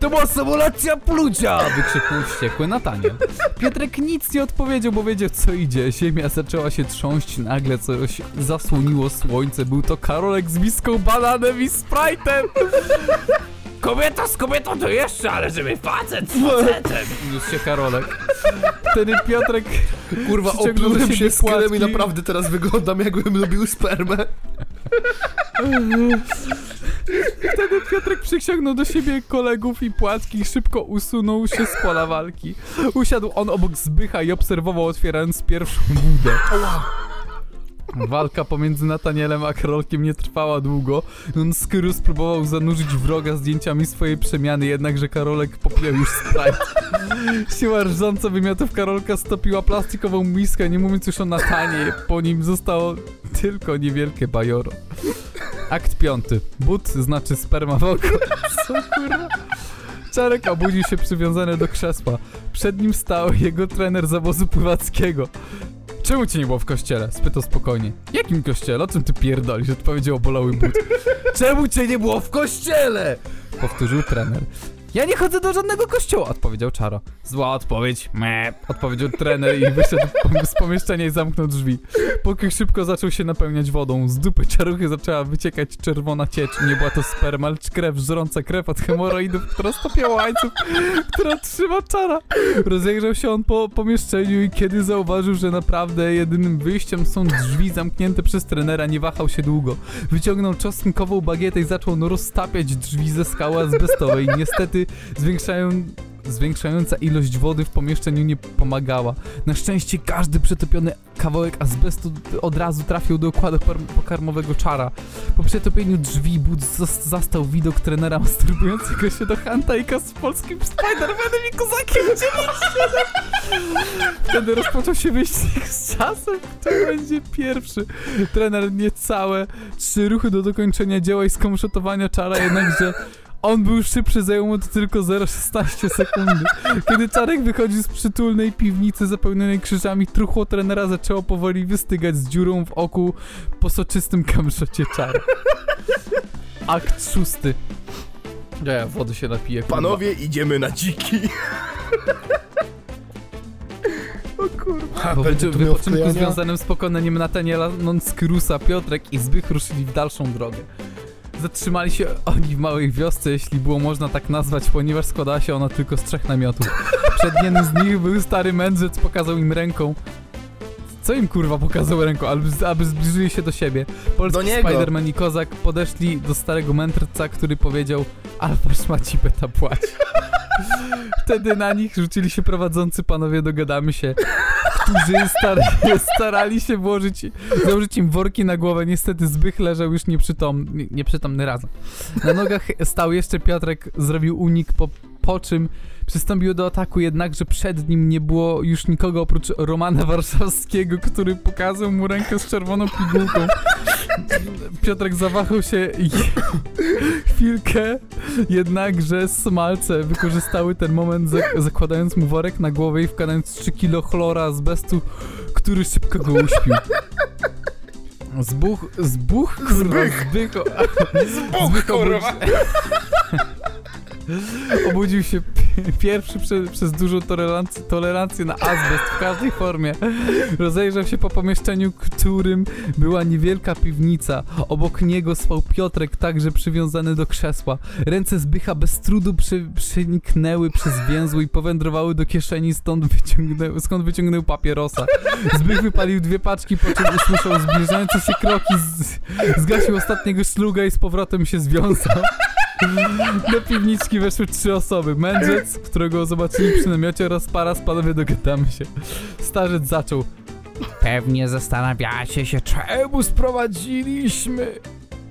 To była symulacja plucia! Wykrzyknął wściekły Nataniel. Piotrek nic nie odpowiedział, bo wiedział co idzie. Ziemia zaczęła się trząść, nagle coś zasłoniło słońce. Był to Karolek z miską bananem i Sprite'em. [laughs] Kobieta z kobietą to jeszcze, ale żeby facet z facetem! Już się Karolek. Wtedy Piotrek Kurwa, Przyciągnął do oplułem siebie się skinem i płatki. naprawdę teraz wyglądam jakbym lubił spermę. [laughs] Wtedy Piotrek przyciągnął do siebie kolegów i płatki i szybko usunął się z pola walki. Usiadł on obok Zbycha i obserwował otwierając pierwszą budę. Walka pomiędzy Natanielem a Karolkiem nie trwała długo. Nonskyrus próbował zanurzyć wroga zdjęciami swojej przemiany, jednakże Karolek popijał już Sprite. Siła rżąca wymiotów Karolka stopiła plastikową miskę, nie mówiąc już o Natanie. Po nim zostało tylko niewielkie bajoro. Akt piąty. But znaczy sperma w oko. Co kurwa? Czarek obudził się przywiązany do krzesła. Przed nim stał jego trener z obozu pływackiego. Czemu cię nie było w kościele? Spytał spokojnie. Jakim kościele? O czym ty pierdolisz? Odpowiedział obolały but. [laughs] Czemu cię nie było w kościele? Powtórzył trener. Ja nie chodzę do żadnego kościoła, odpowiedział Czaro. Zła odpowiedź. Me. Odpowiedział trener i wyszedł z pomieszczenia i zamknął drzwi. Pokój szybko zaczął się napełniać wodą. Z dupy czaruchy zaczęła wyciekać czerwona ciecz. Nie była to sperma, lecz krew, żrąca krew od hemoroidów, która stopiała łańcuch, która trzyma czara. Rozejrzał się on po pomieszczeniu i kiedy zauważył, że naprawdę jedynym wyjściem są drzwi zamknięte przez trenera, nie wahał się długo. Wyciągnął czosnkową bagietę i zaczął roztapiać drzwi ze skały azbestowej. Niestety zwiększają... Zwiększająca ilość wody w pomieszczeniu nie pomagała. Na szczęście każdy przetopiony kawałek azbestu od razu trafił do układu pokarmowego czara. Po przetopieniu drzwi Bud zas- zastał widok trenera masturbującego się do Huntake'a z polskim Spider-Manem i Kozakiem 97. Wtedy rozpoczął się wyścig z czasem, kto będzie pierwszy. Trener niecałe trzy ruchy do dokończenia dzieła i skomszotowania czara, jednakże on był szybszy, zajęło mu to tylko 0,16 sekundy. Kiedy Czarek wychodził z przytulnej piwnicy zapełnionej krzyżami, truchło trenera zaczęło powoli wystygać z dziurą w oku po soczystym kamszocie czara. Akt szósty. Ja, ja wody się napiję. kurwa. Panowie, idziemy na dziki. o kurwa. Po wypoczynku związanym z pokonaniem Nataniela Nonskrusa, Piotrek i Zbych ruszyli w dalszą drogę. Zatrzymali się oni w małej wiosce, jeśli było można tak nazwać, ponieważ składała się ona tylko z trzech namiotów. Przed jednym z nich był stary mędrzec, pokazał im ręką. Co im kurwa pokazał ręką, aby, aby zbliżyli się do siebie. Polski. Spider-Man i Kozak podeszli do starego mędrca, który powiedział Alfa szmaci beta płać. [laughs] Wtedy na nich rzucili się prowadzący panowie, dogadamy się, którzy star [laughs] starali się włożyć, założyć im worki na głowę. Niestety Zbych leżał już nieprzytomny, nie- nieprzytomny razem. Na nogach stał jeszcze Piotrek, zrobił unik, po, po czym przystąpił do ataku, jednakże przed nim nie było już nikogo oprócz Romana Warszawskiego, który pokazał mu rękę z czerwoną pigułką. Piotrek zawahał się [laughs] chwilkę, jednakże smalce wykorzystały ten moment, zak- zakładając mu worek na głowę i wkładając 3 kilo chlora azbestu, który szybko go uśpił. Zbuch, zbuch, kurwa, zbych, zbych kurwa. [laughs] [laughs] Obudził się pi- [laughs] pierwszy prze, przez dużą tolerancję, tolerancję na azbest w każdej formie. Rozejrzał się po pomieszczeniu, którym była niewielka piwnica. Obok niego spał Piotrek, także przywiązany do krzesła. Ręce Zbycha bez trudu przeniknęły przez więzły i powędrowały do kieszeni, stąd wyciągnęły, skąd wyciągnął papierosa. Zbych wypalił dwie paczki, po czym usłyszał zbliżające się kroki, zgasił ostatniego szluga i z powrotem się związał. [laughs] Do piwniczki weszły trzy osoby. Mędrzec, którego zobaczyli przy namiocie oraz para z panowie dogadamy się. Starzec zaczął. Pewnie zastanawiacie się, czemu sprowadziliśmy.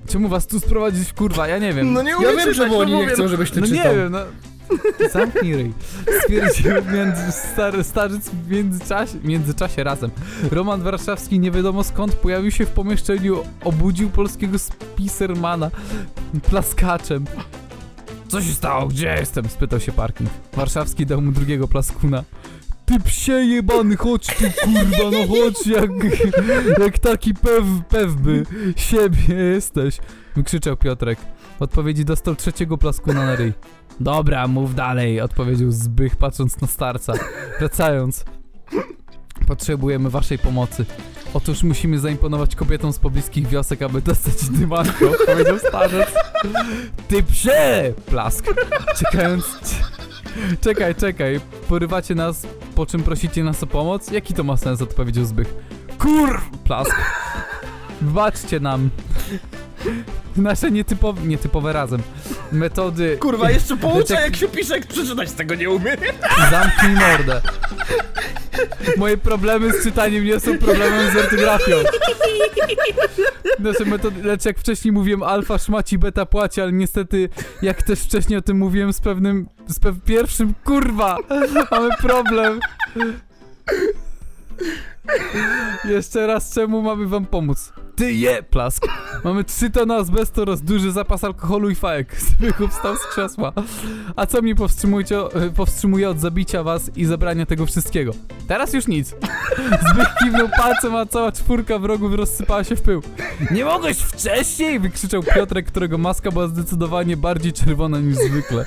Czemu was tu sprowadzić, kurwa? Ja nie wiem. No nie Ja umiem wiem, czytać, czemu no oni nie mówię, chcą, żebyś ty no nie czytał. wiem, no. Zamknij ryj. Stwierdził między, stary, starzec w międzyczasie, międzyczasie razem. Roman Warszawski nie wiadomo skąd pojawił się w pomieszczeniu, obudził polskiego spisermana plaskaczem. Co się stało? Gdzie jestem? spytał się Parking. Warszawski dał mu drugiego plaskuna. Ty psie jebany, chodź tu kurwa, no chodź jak, jak taki pew, pewby siebie jesteś. Wykrzyczał Piotrek. Odpowiedzi dostał trzeciego plaskuna na ryj. Dobra, mów dalej, odpowiedział Zbych, patrząc na starca. Wracając. Potrzebujemy waszej pomocy. Otóż musimy zaimponować kobietom z pobliskich wiosek, aby dostać dymanko, powiedział starzec. Ty psie! Plask. Czekając... Czekaj, czekaj. Porywacie nas, po czym prosicie nas o pomoc? Jaki to ma sens? Odpowiedział Zbych. Kur! Plask. Wybaczcie nam. Nasze nietypowe, nietypowe razem. Metody... Kurwa, jeszcze pouczę Detek- jak się pisze, jak przeczytać tego nie umiem. Zamknij mordę. Moje problemy z czytaniem nie są problemem z ortografią. Nasze metody, lecz jak wcześniej mówiłem, alfa szmaci, beta płaci, ale niestety, jak też wcześniej o tym mówiłem z pewnym, z pew pierwszym, kurwa, mamy problem. Jeszcze raz, czemu mamy wam pomóc? Ty je, plask. Mamy 3 tony azbestu oraz duży zapas alkoholu i fajek. [laughs] Zbychu wstał z krzesła. A co mnie powstrzymujcie, powstrzymuje od zabicia was i zabrania tego wszystkiego? Teraz już nic. [laughs] Zbych kiwnął palcem, a cała czwórka wrogów rozsypała się w pył. Nie mogłeś wcześniej! wykrzyczał Piotrek, którego maska była zdecydowanie bardziej czerwona niż zwykle.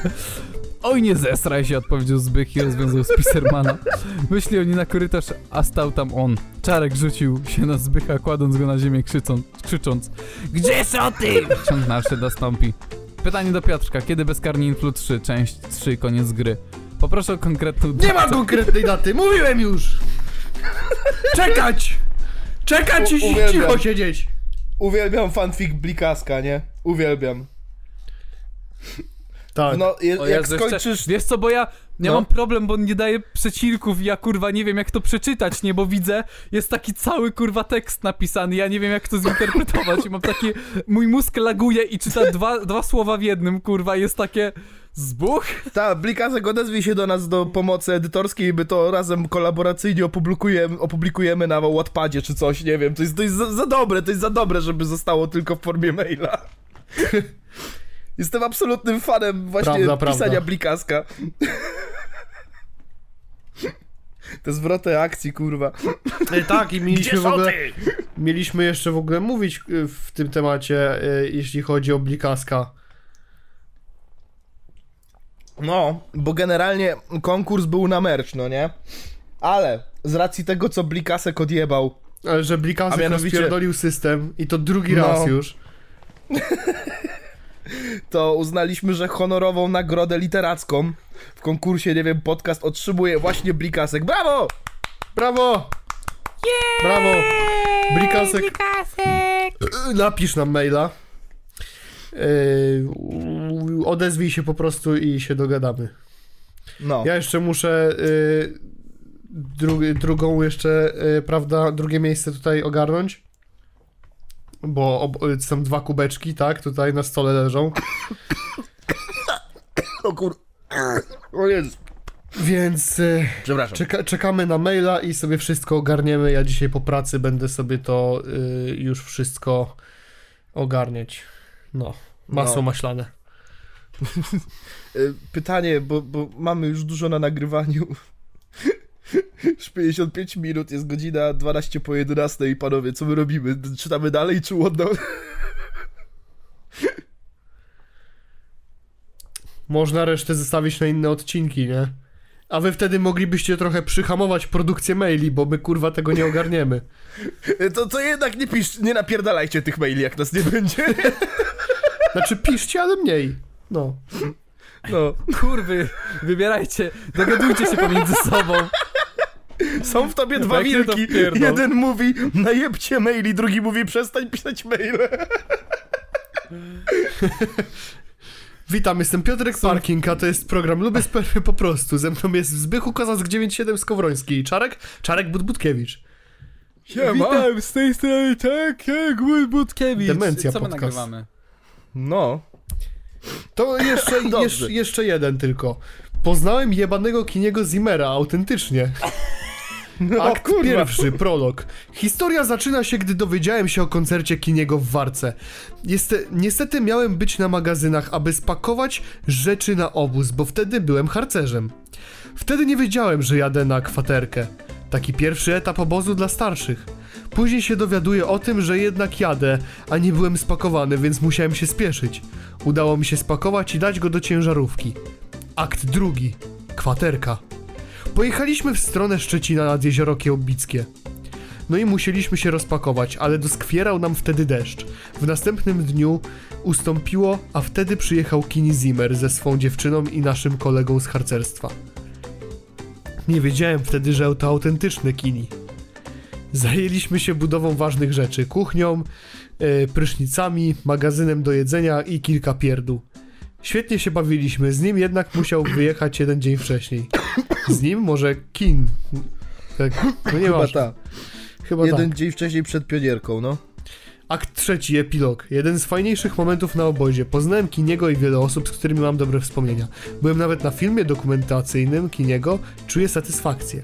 Oj, nie zesraj się, odpowiedział Zbych i rozwiązał Spisermana. Wyszli oni na korytarz, a stał tam on. Czarek rzucił się na Zbycha, kładąc go na ziemię, krzycząc, krzycząc Gdzie są ty? Ciąg dalszy nastąpi. Pytanie do Piotrka. Kiedy bezkarnie Influ 3, część 3, koniec gry? Poproszę o konkretną Nie ma konkretnej daty, mówiłem już! Czekać! Czekać U- i uwielbiam. cicho siedzieć! Uwielbiam fanfic Blikaska, nie? Uwielbiam. Tak. No, je, O jak Jezu, jeszcze- skończysz... Wiesz co, bo ja, ja No. mam problem, bo on nie daje przecinków i ja kurwa nie wiem jak to przeczytać, nie, bo widzę, jest taki cały kurwa tekst napisany, ja nie wiem jak to zinterpretować i mam takie, mój mózg laguje i czyta dwa, dwa słowa w jednym, kurwa, jest takie, zbuch? Ta, Blikasek odezwij się do nas do pomocy edytorskiej, by to razem kolaboracyjnie opublikujemy, opublikujemy na Wattpadzie czy coś, nie wiem. To jest, to jest za, za dobre, to jest za dobre, żeby zostało tylko w formie maila. Jestem absolutnym fanem właśnie Prawda, pisania prawda. Blikaska. Te zwroty akcji, kurwa. E, tak, i mieliśmy w ogóle... Mieliśmy jeszcze w ogóle mówić y, w tym temacie, y, jeśli chodzi o Blikaska. No, bo generalnie konkurs był na merch, no nie? Ale z racji tego, co Blikasek odjebał, Ale że Blikasek mianowicie- rozpierdolił system i to drugi No. raz już. [laughs] to uznaliśmy, że honorową nagrodę literacką w konkursie, nie wiem, podcast otrzymuje właśnie Blikasek. Brawo! Brawo! Brawo! Blikasek. Y, Napisz nam maila. Yy, odezwij się po prostu i się dogadamy. No. Ja jeszcze muszę yy, dru- drugą jeszcze, yy, prawda, drugie miejsce tutaj ogarnąć. Bo ob- y, są dwa kubeczki, tak? Tutaj na stole leżą. O kur... O Jezu. Więc yy, Przepraszam. czeka- czekamy na maila i sobie wszystko ogarniemy. Ja dzisiaj po pracy będę sobie to yy, już wszystko ogarniać. No, masło No. maślane. Y, Pytanie, bo, bo mamy już dużo na nagrywaniu. [laughs] Już 55 minut, jest godzina 12 po 11 i panowie, co my robimy? Czytamy dalej czy ładno? [laughs] Można resztę zostawić na inne odcinki, nie? A wy wtedy moglibyście trochę przyhamować produkcję maili, bo my kurwa tego nie ogarniemy. [laughs] To, to jednak nie pisz, nie napierdalajcie tych maili, jak nas nie będzie. Znaczy piszcie, ale mniej. No. No. Kurwy, wybierajcie, dogadujcie się pomiędzy sobą. Są w tobie dwa wilki. Jeden mówi najebcie maili, drugi mówi przestań pisać maile. [laughs] Witam, jestem Piotrek Parking, a to jest program Lubię Spermy po prostu. Ze mną jest Zbychu Kozac 97 Skowroński i Czarek, Czarek Budbudkiewicz. Witam z tej strony, tak, jak Will Butkiewicz. Demencja Co my podcast. nagrywamy? No. To jeszcze, [laughs] jeszcze, jeszcze jeden tylko. Poznałem jebanego Kiniego Zimmera, autentycznie. [laughs] no Akt kurwa. pierwszy, prolog. Historia zaczyna się, gdy dowiedziałem się o koncercie Kiniego w Warce. Jest, niestety miałem być na magazynach, aby spakować rzeczy na obóz, bo wtedy byłem harcerzem. Wtedy nie wiedziałem, że jadę na kwaterkę. Taki pierwszy etap obozu dla starszych. Później się dowiaduję o tym, że jednak jadę, a nie byłem spakowany, więc musiałem się spieszyć. Udało mi się spakować i dać go do ciężarówki. Akt drugi. Kwaterka. Pojechaliśmy w stronę Szczecina nad jezioro Kiełbickie. No i musieliśmy się rozpakować, ale doskwierał nam wtedy deszcz. W następnym dniu ustąpiło, a wtedy przyjechał Kini Zimmer ze swą dziewczyną i naszym kolegą z harcerstwa. Nie wiedziałem wtedy, że to autentyczne Kini. Zajęliśmy się budową ważnych rzeczy, kuchnią, e, prysznicami, magazynem do jedzenia i kilka pierdół. Świetnie się bawiliśmy, z nim jednak musiał wyjechać jeden dzień wcześniej. Z nim może Kin. Tak, no nie Chyba tak. Chyba Jeden tak. dzień wcześniej przed pionierką, no. Akt trzeci, epilog. Jeden z fajniejszych momentów na obozie. Poznałem Kiniego i wiele osób, z którymi mam dobre wspomnienia. Byłem nawet na filmie dokumentacyjnym Kiniego. Czuję satysfakcję.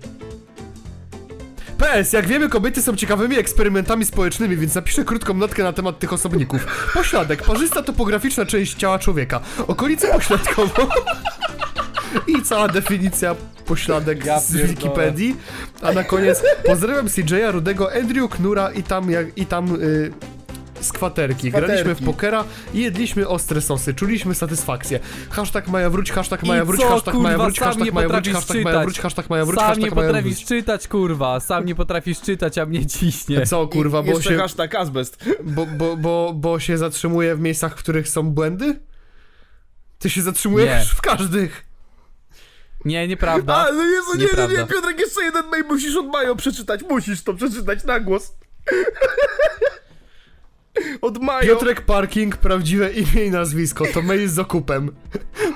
PS, jak wiemy, kobiety są ciekawymi eksperymentami społecznymi, więc napiszę krótką notkę na temat tych osobników. Pośladek, parzysta topograficzna część ciała człowieka. Okolice pośladkowo. I cała definicja pośladek Ja z. Wikipedii. A na koniec pozdrawiam CJ'a, Rudego, Andrew, Knura i tam, jak, i tam y, z kwaterki. Kwaterki. Graliśmy w pokera i jedliśmy ostre sosy. Czuliśmy satysfakcję. Hashtag Maja wróć, hashtag Maja wróć, hashtag Maja wróć, hashtag nie Maja wróć, hashtag Maja wróć, hashtag Maja wróć, Sam nie hashtag Maja potrafisz wróć. czytać, kurwa, sam nie potrafisz czytać, a mnie ciśnie. Co kurwa, bo się, hashtag azbest. bo, bo, bo, bo się zatrzymuje w miejscach, w których są błędy? Ty się zatrzymujesz Nie. w każdych. Nie, nieprawda. A, no Jezu, nie, nie, nie, Nieprawda. Piotrek, jeszcze jeden mail musisz od Majo przeczytać, musisz to przeczytać na głos. Od maja. Piotrek Parking, prawdziwe imię i nazwisko, to mail z okupem.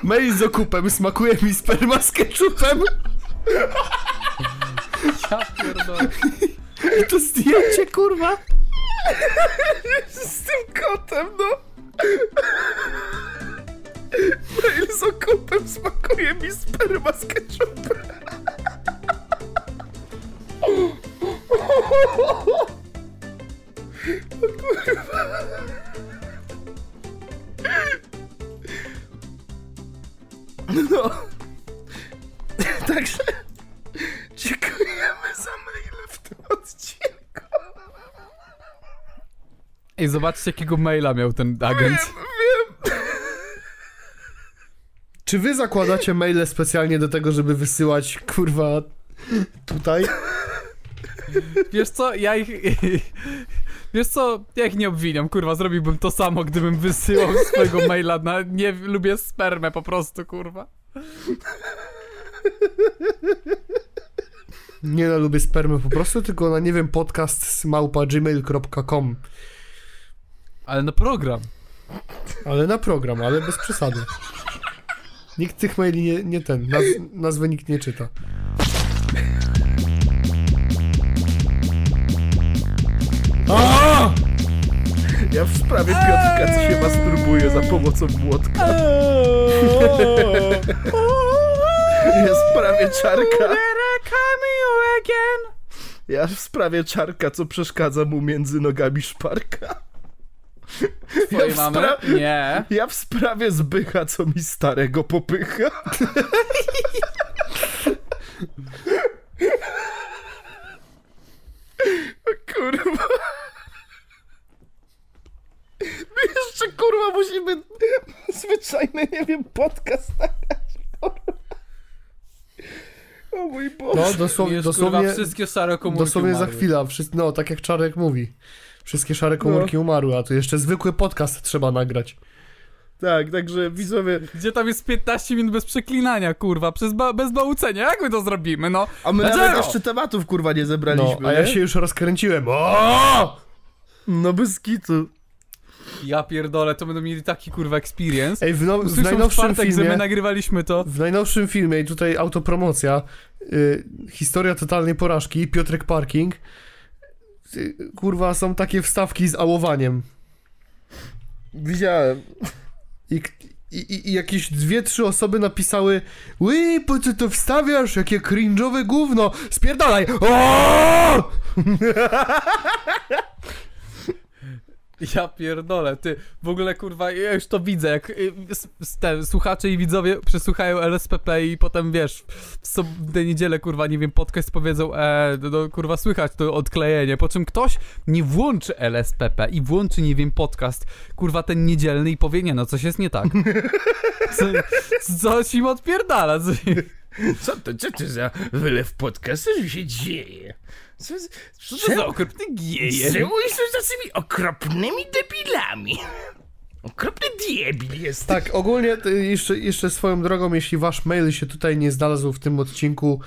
Mail z okupem, smakuje mi sperma z ketchupem. Ja pierdolę. I to zdjęcie, kurwa. Z tym kotem, no. Mail z okupem smakuje mi sperma z ketchupem. O kurwa. No. [laughs] Także dziękujemy za maile w tym odcinku. Ej, zobaczcie jakiego maila miał ten agent. Czy wy zakładacie maile specjalnie do tego, żeby wysyłać, kurwa, tutaj? Wiesz co, ja ich... Wiesz co, ja ich nie obwiniam, kurwa, zrobiłbym to samo, gdybym wysyłał swojego [laughs] maila na... Nie lubię spermę po prostu, kurwa. Nie no, lubię spermę po prostu, tylko na, nie wiem, podcast małpa gmail.com. Ale na program. Ale na program, ale bez przesady. Nikt tych maili nie, nie ten, naz, nazwy nikt nie czyta. Ja w sprawie Piotrka, co się masturbuje za pomocą młotka. [laughs] Ja w sprawie czarka. Ja w sprawie czarka, co przeszkadza mu między nogami szparka. Twojej w mamy? Nie. Ja w sprawie zbycha, co mi starego popycha. [laughs] Kurwa. My jeszcze kurwa musimy zwyczajny, nie wiem, podcast nagrać. kurwa. O mój Boże. No, dosłownie, dosłownie, kurwa, wszystkie szare komórki dosłownie za umarły. chwilę, wszyscy, no, tak jak Czarek mówi. Wszystkie szare komórki umarły, a tu jeszcze zwykły podcast trzeba nagrać. Tak, także widzowie, Gdzie tam jest 15 minut bez przeklinania, kurwa, przez ba bez bałcenia, jak my to zrobimy, no? a my Dlaczego? nawet jeszcze tematów kurwa nie zebraliśmy, No, a ja nie? się już rozkręciłem. O! No bez kitu. Ja pierdolę, to będą mieli taki, kurwa, experience. Ej, w, now, w Usłyszą w najnowszym czwartek, że my filmie, nagrywaliśmy to. w najnowszym filmie, i tutaj autopromocja, y, historia totalnej porażki, Piotrek Parking, y, kurwa, są takie wstawki z ałowaniem. Widziałem. I, i, i- i jakieś dwie, trzy osoby napisały Ły, po co to wstawiasz? Jakie cringe'owe gówno! Spierdalaj! O! [laughs] Ja pierdolę, ty, w ogóle kurwa, ja już to widzę, jak y, s- s- te słuchacze i widzowie przesłuchają LSPP i potem, wiesz, w sob- tę niedzielę, kurwa, nie wiem, podcast powiedzą, e, no, no, kurwa, słychać to odklejenie, po czym ktoś nie włączy LSPP i włączy, nie wiem, podcast, kurwa, ten niedzielny i powie, nie no, coś jest nie tak. Co, coś im odpierdala, co, to, co to za wylew podcastu, się dzieje? Co, co to za okropny gieje? Czemu są tacymi okropnymi debilami? Okropny debil jest. Tak, ogólnie y, jeszcze, jeszcze swoją drogą, jeśli wasz mail się tutaj nie znalazł w tym odcinku,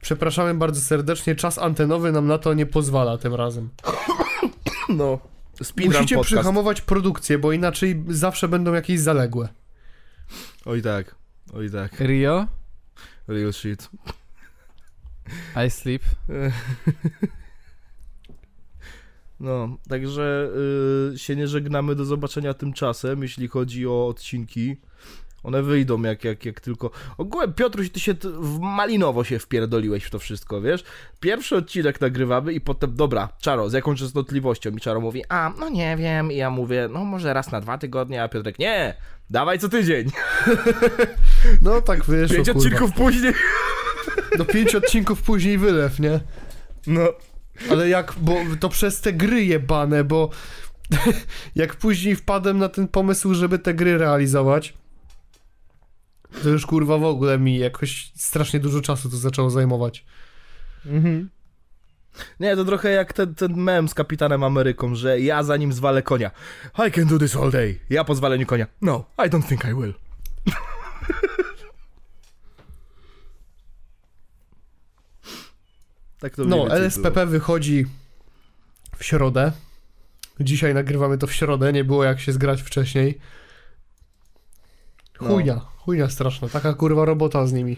przepraszamy bardzo serdecznie, czas antenowy nam na to nie pozwala tym razem. [coughs] No. Speedrun Musicie podcast. przyhamować produkcję, bo inaczej zawsze będą jakieś zaległe. Oj tak, oj tak. Rio, Real shit. I sleep. [laughs] No, także y, się nie żegnamy do zobaczenia tymczasem, jeśli chodzi o odcinki. One wyjdą jak, jak, jak tylko... Ogółem, Piotruś, ty się w malinowo się wpierdoliłeś w to wszystko, wiesz? Pierwszy odcinek nagrywamy i potem, dobra, Czaro, z jaką częstotliwością? I Czaro mówi, a, no nie wiem. I ja mówię, no może raz na dwa tygodnie, a Piotrek, nie, dawaj co tydzień. [laughs] No tak wyszło, Pięć odcinków później. Do pięć odcinków później wylew, nie? No, Ale jak, bo to przez te gry jebane, bo [laughs] jak później wpadłem na ten pomysł, żeby te gry realizować, to już kurwa w ogóle mi jakoś strasznie dużo czasu to zaczęło zajmować. Nie, to trochę jak ten, ten mem z Kapitanem Ameryką, że ja zanim zwalę konia. I can do this all day. Ja po zwaleniu konia. No, I don't think I will. [laughs] tak to No, więcej było. LSPP wychodzi w środę. Dzisiaj nagrywamy to w środę, nie było jak się zgrać wcześniej. No. Chujnia, chujnia straszna, taka kurwa robota z nimi.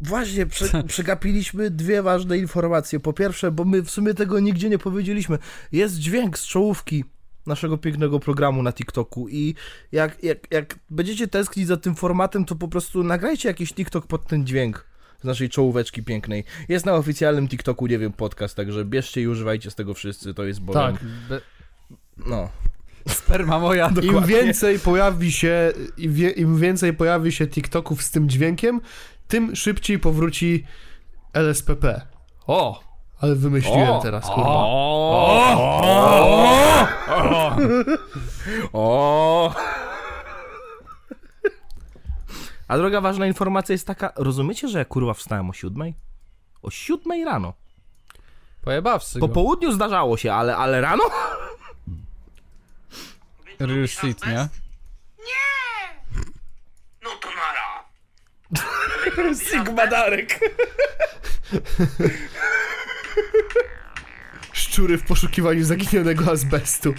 Właśnie, prze, [laughs] przegapiliśmy dwie ważne informacje. Po pierwsze, bo my w sumie tego nigdzie nie powiedzieliśmy, jest dźwięk z czołówki naszego pięknego programu na TikToku i jak, jak, jak będziecie tęsknić za tym formatem, to po prostu nagrajcie jakiś TikTok pod ten dźwięk z naszej czołóweczki pięknej. Jest na oficjalnym TikToku, nie wiem, podcast, także bierzcie i używajcie z tego wszyscy, to jest bowiem... Tak. Be- No. sperma moja. Im Dokładnie. więcej pojawi się, im, wie, im więcej pojawi się TikToków z tym dźwiękiem, tym szybciej powróci LSPP. O! Ale wymyśliłem O! teraz, kurwa. O! A druga ważna informacja jest taka, rozumiecie, że ja kurwa wstałem o siódmej? O siódmej rano. Pojebawszy Po go. południu zdarzało się, ale, ale rano? Real shit, nie? No to nara. Sigma Darek. Szczury w poszukiwaniu zaginionego azbestu.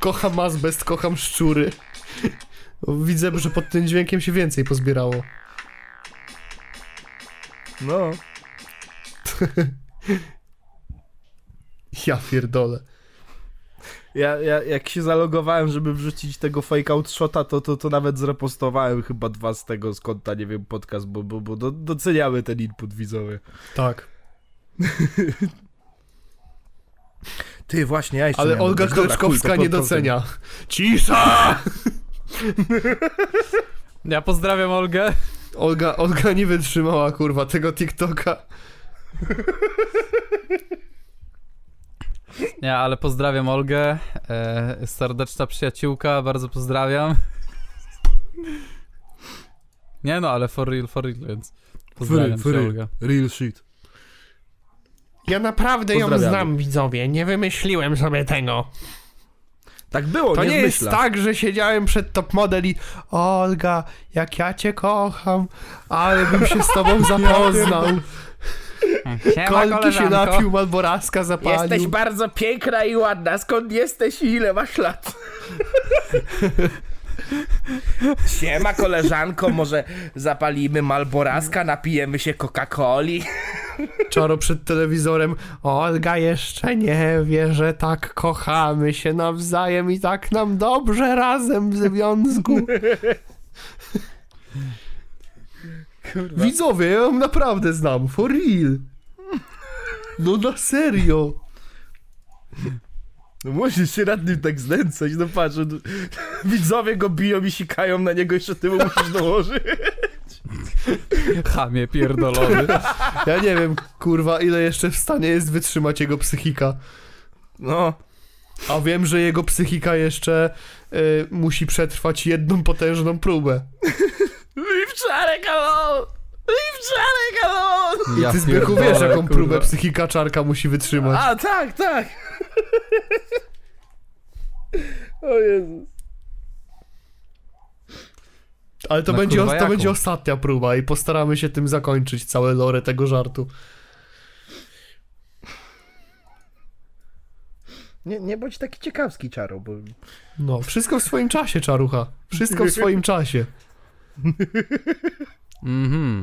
Kocham azbest, kocham szczury. Widzę, że pod tym dźwiękiem się więcej pozbierało. No. Ja pierdolę. Ja, ja jak się zalogowałem, żeby wrzucić tego fake out shota, to, to, to nawet zrepostowałem chyba dwa z tego z konta, nie wiem, podcast, bo, bo, bo do, doceniamy ten input widzowie. Tak. [laughs] Ty, właśnie, ja jeszcze Ale miałem Olga to nie docenia. Cisza! Ja pozdrawiam Olgę. Olga, Olga nie wytrzymała, kurwa, tego TikToka. Nie, ale pozdrawiam Olgę. E, serdeczna przyjaciółka, bardzo pozdrawiam. Nie no, ale for real, for real, więc pozdrawiam For real. Olga. Real shit. Ja naprawdę ją znam, widzowie. Nie wymyśliłem sobie tego. Tak było, To nie, nie, jest tak, że siedziałem przed top model i Olga, jak ja cię kocham, ale bym się z tobą [laughs] zapoznał. Kolki się napił, Malboraska zapalił. bardzo piękna i ładna. Skąd jesteś i ile masz lat? [laughs] [laughs] Siema koleżanko, może zapalimy Malboraska, napijemy się Coca-Coli. [laughs] Czaro przed telewizorem. Olga jeszcze nie wie, że tak kochamy się nawzajem i tak nam dobrze razem w związku. Widzowie, ja ją naprawdę znam, for real. No na serio. No musisz się nad nim tak znęcać, no patrz, no, [laughs] widzowie go biją i sikają na niego, jeszcze ty mu musisz dołożyć. Chamie pierdolony. [laughs] Ja nie wiem, kurwa, ile jeszcze w stanie jest wytrzymać jego psychika. No, A wiem, że jego psychika jeszcze y, musi przetrwać jedną potężną próbę. [laughs] Liwczarek, halo! Liwczarek, halo! I Ja ty Zbychu wiesz, jaką kurwa. próbę psychika czarka musi wytrzymać. A, tak, tak. O Jezus. Ale to, Na będzie, to będzie ostatnia próba i postaramy się tym zakończyć całe lore tego żartu. Nie, nie bądź taki ciekawski, Czaro, bo... No, wszystko w swoim czasie, czarucha. Wszystko w swoim [laughs] czasie. Mhm.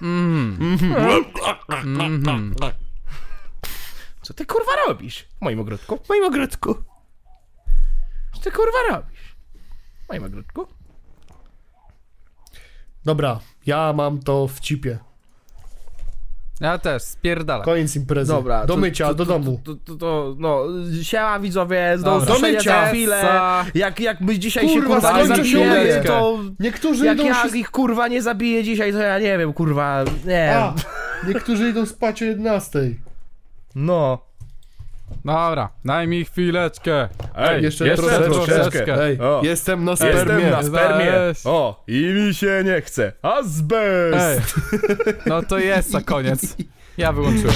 Mhm. Co ty kurwa robisz w moim ogródku? W moim ogródku. Co ty kurwa robisz w moim ogródku? Dobra, ja mam to w cipie. Ja też, spierdala. Koniec imprezy. Dobra. Do to- mycia, to, do domu. To, to, no, siema widzowie, do Do mycia. chwilę. Jak, jak my dzisiaj Kurwa, się kurwa nie zabijemy, to... Niektórzy Jak idą ja się... ich kurwa nie zabiję dzisiaj, to ja nie wiem, kurwa, nie A, niektórzy idą spać o 11. No. Dobra, daj mi chwileczkę. Ej, jeszcze jeszcze troszeczkę. troszeczkę. Ej, O. jestem na Jestem spermie. na spermie. O, i mi się nie chce. Azbest! Ej, no to jest na koniec. Ja wyłączyłem.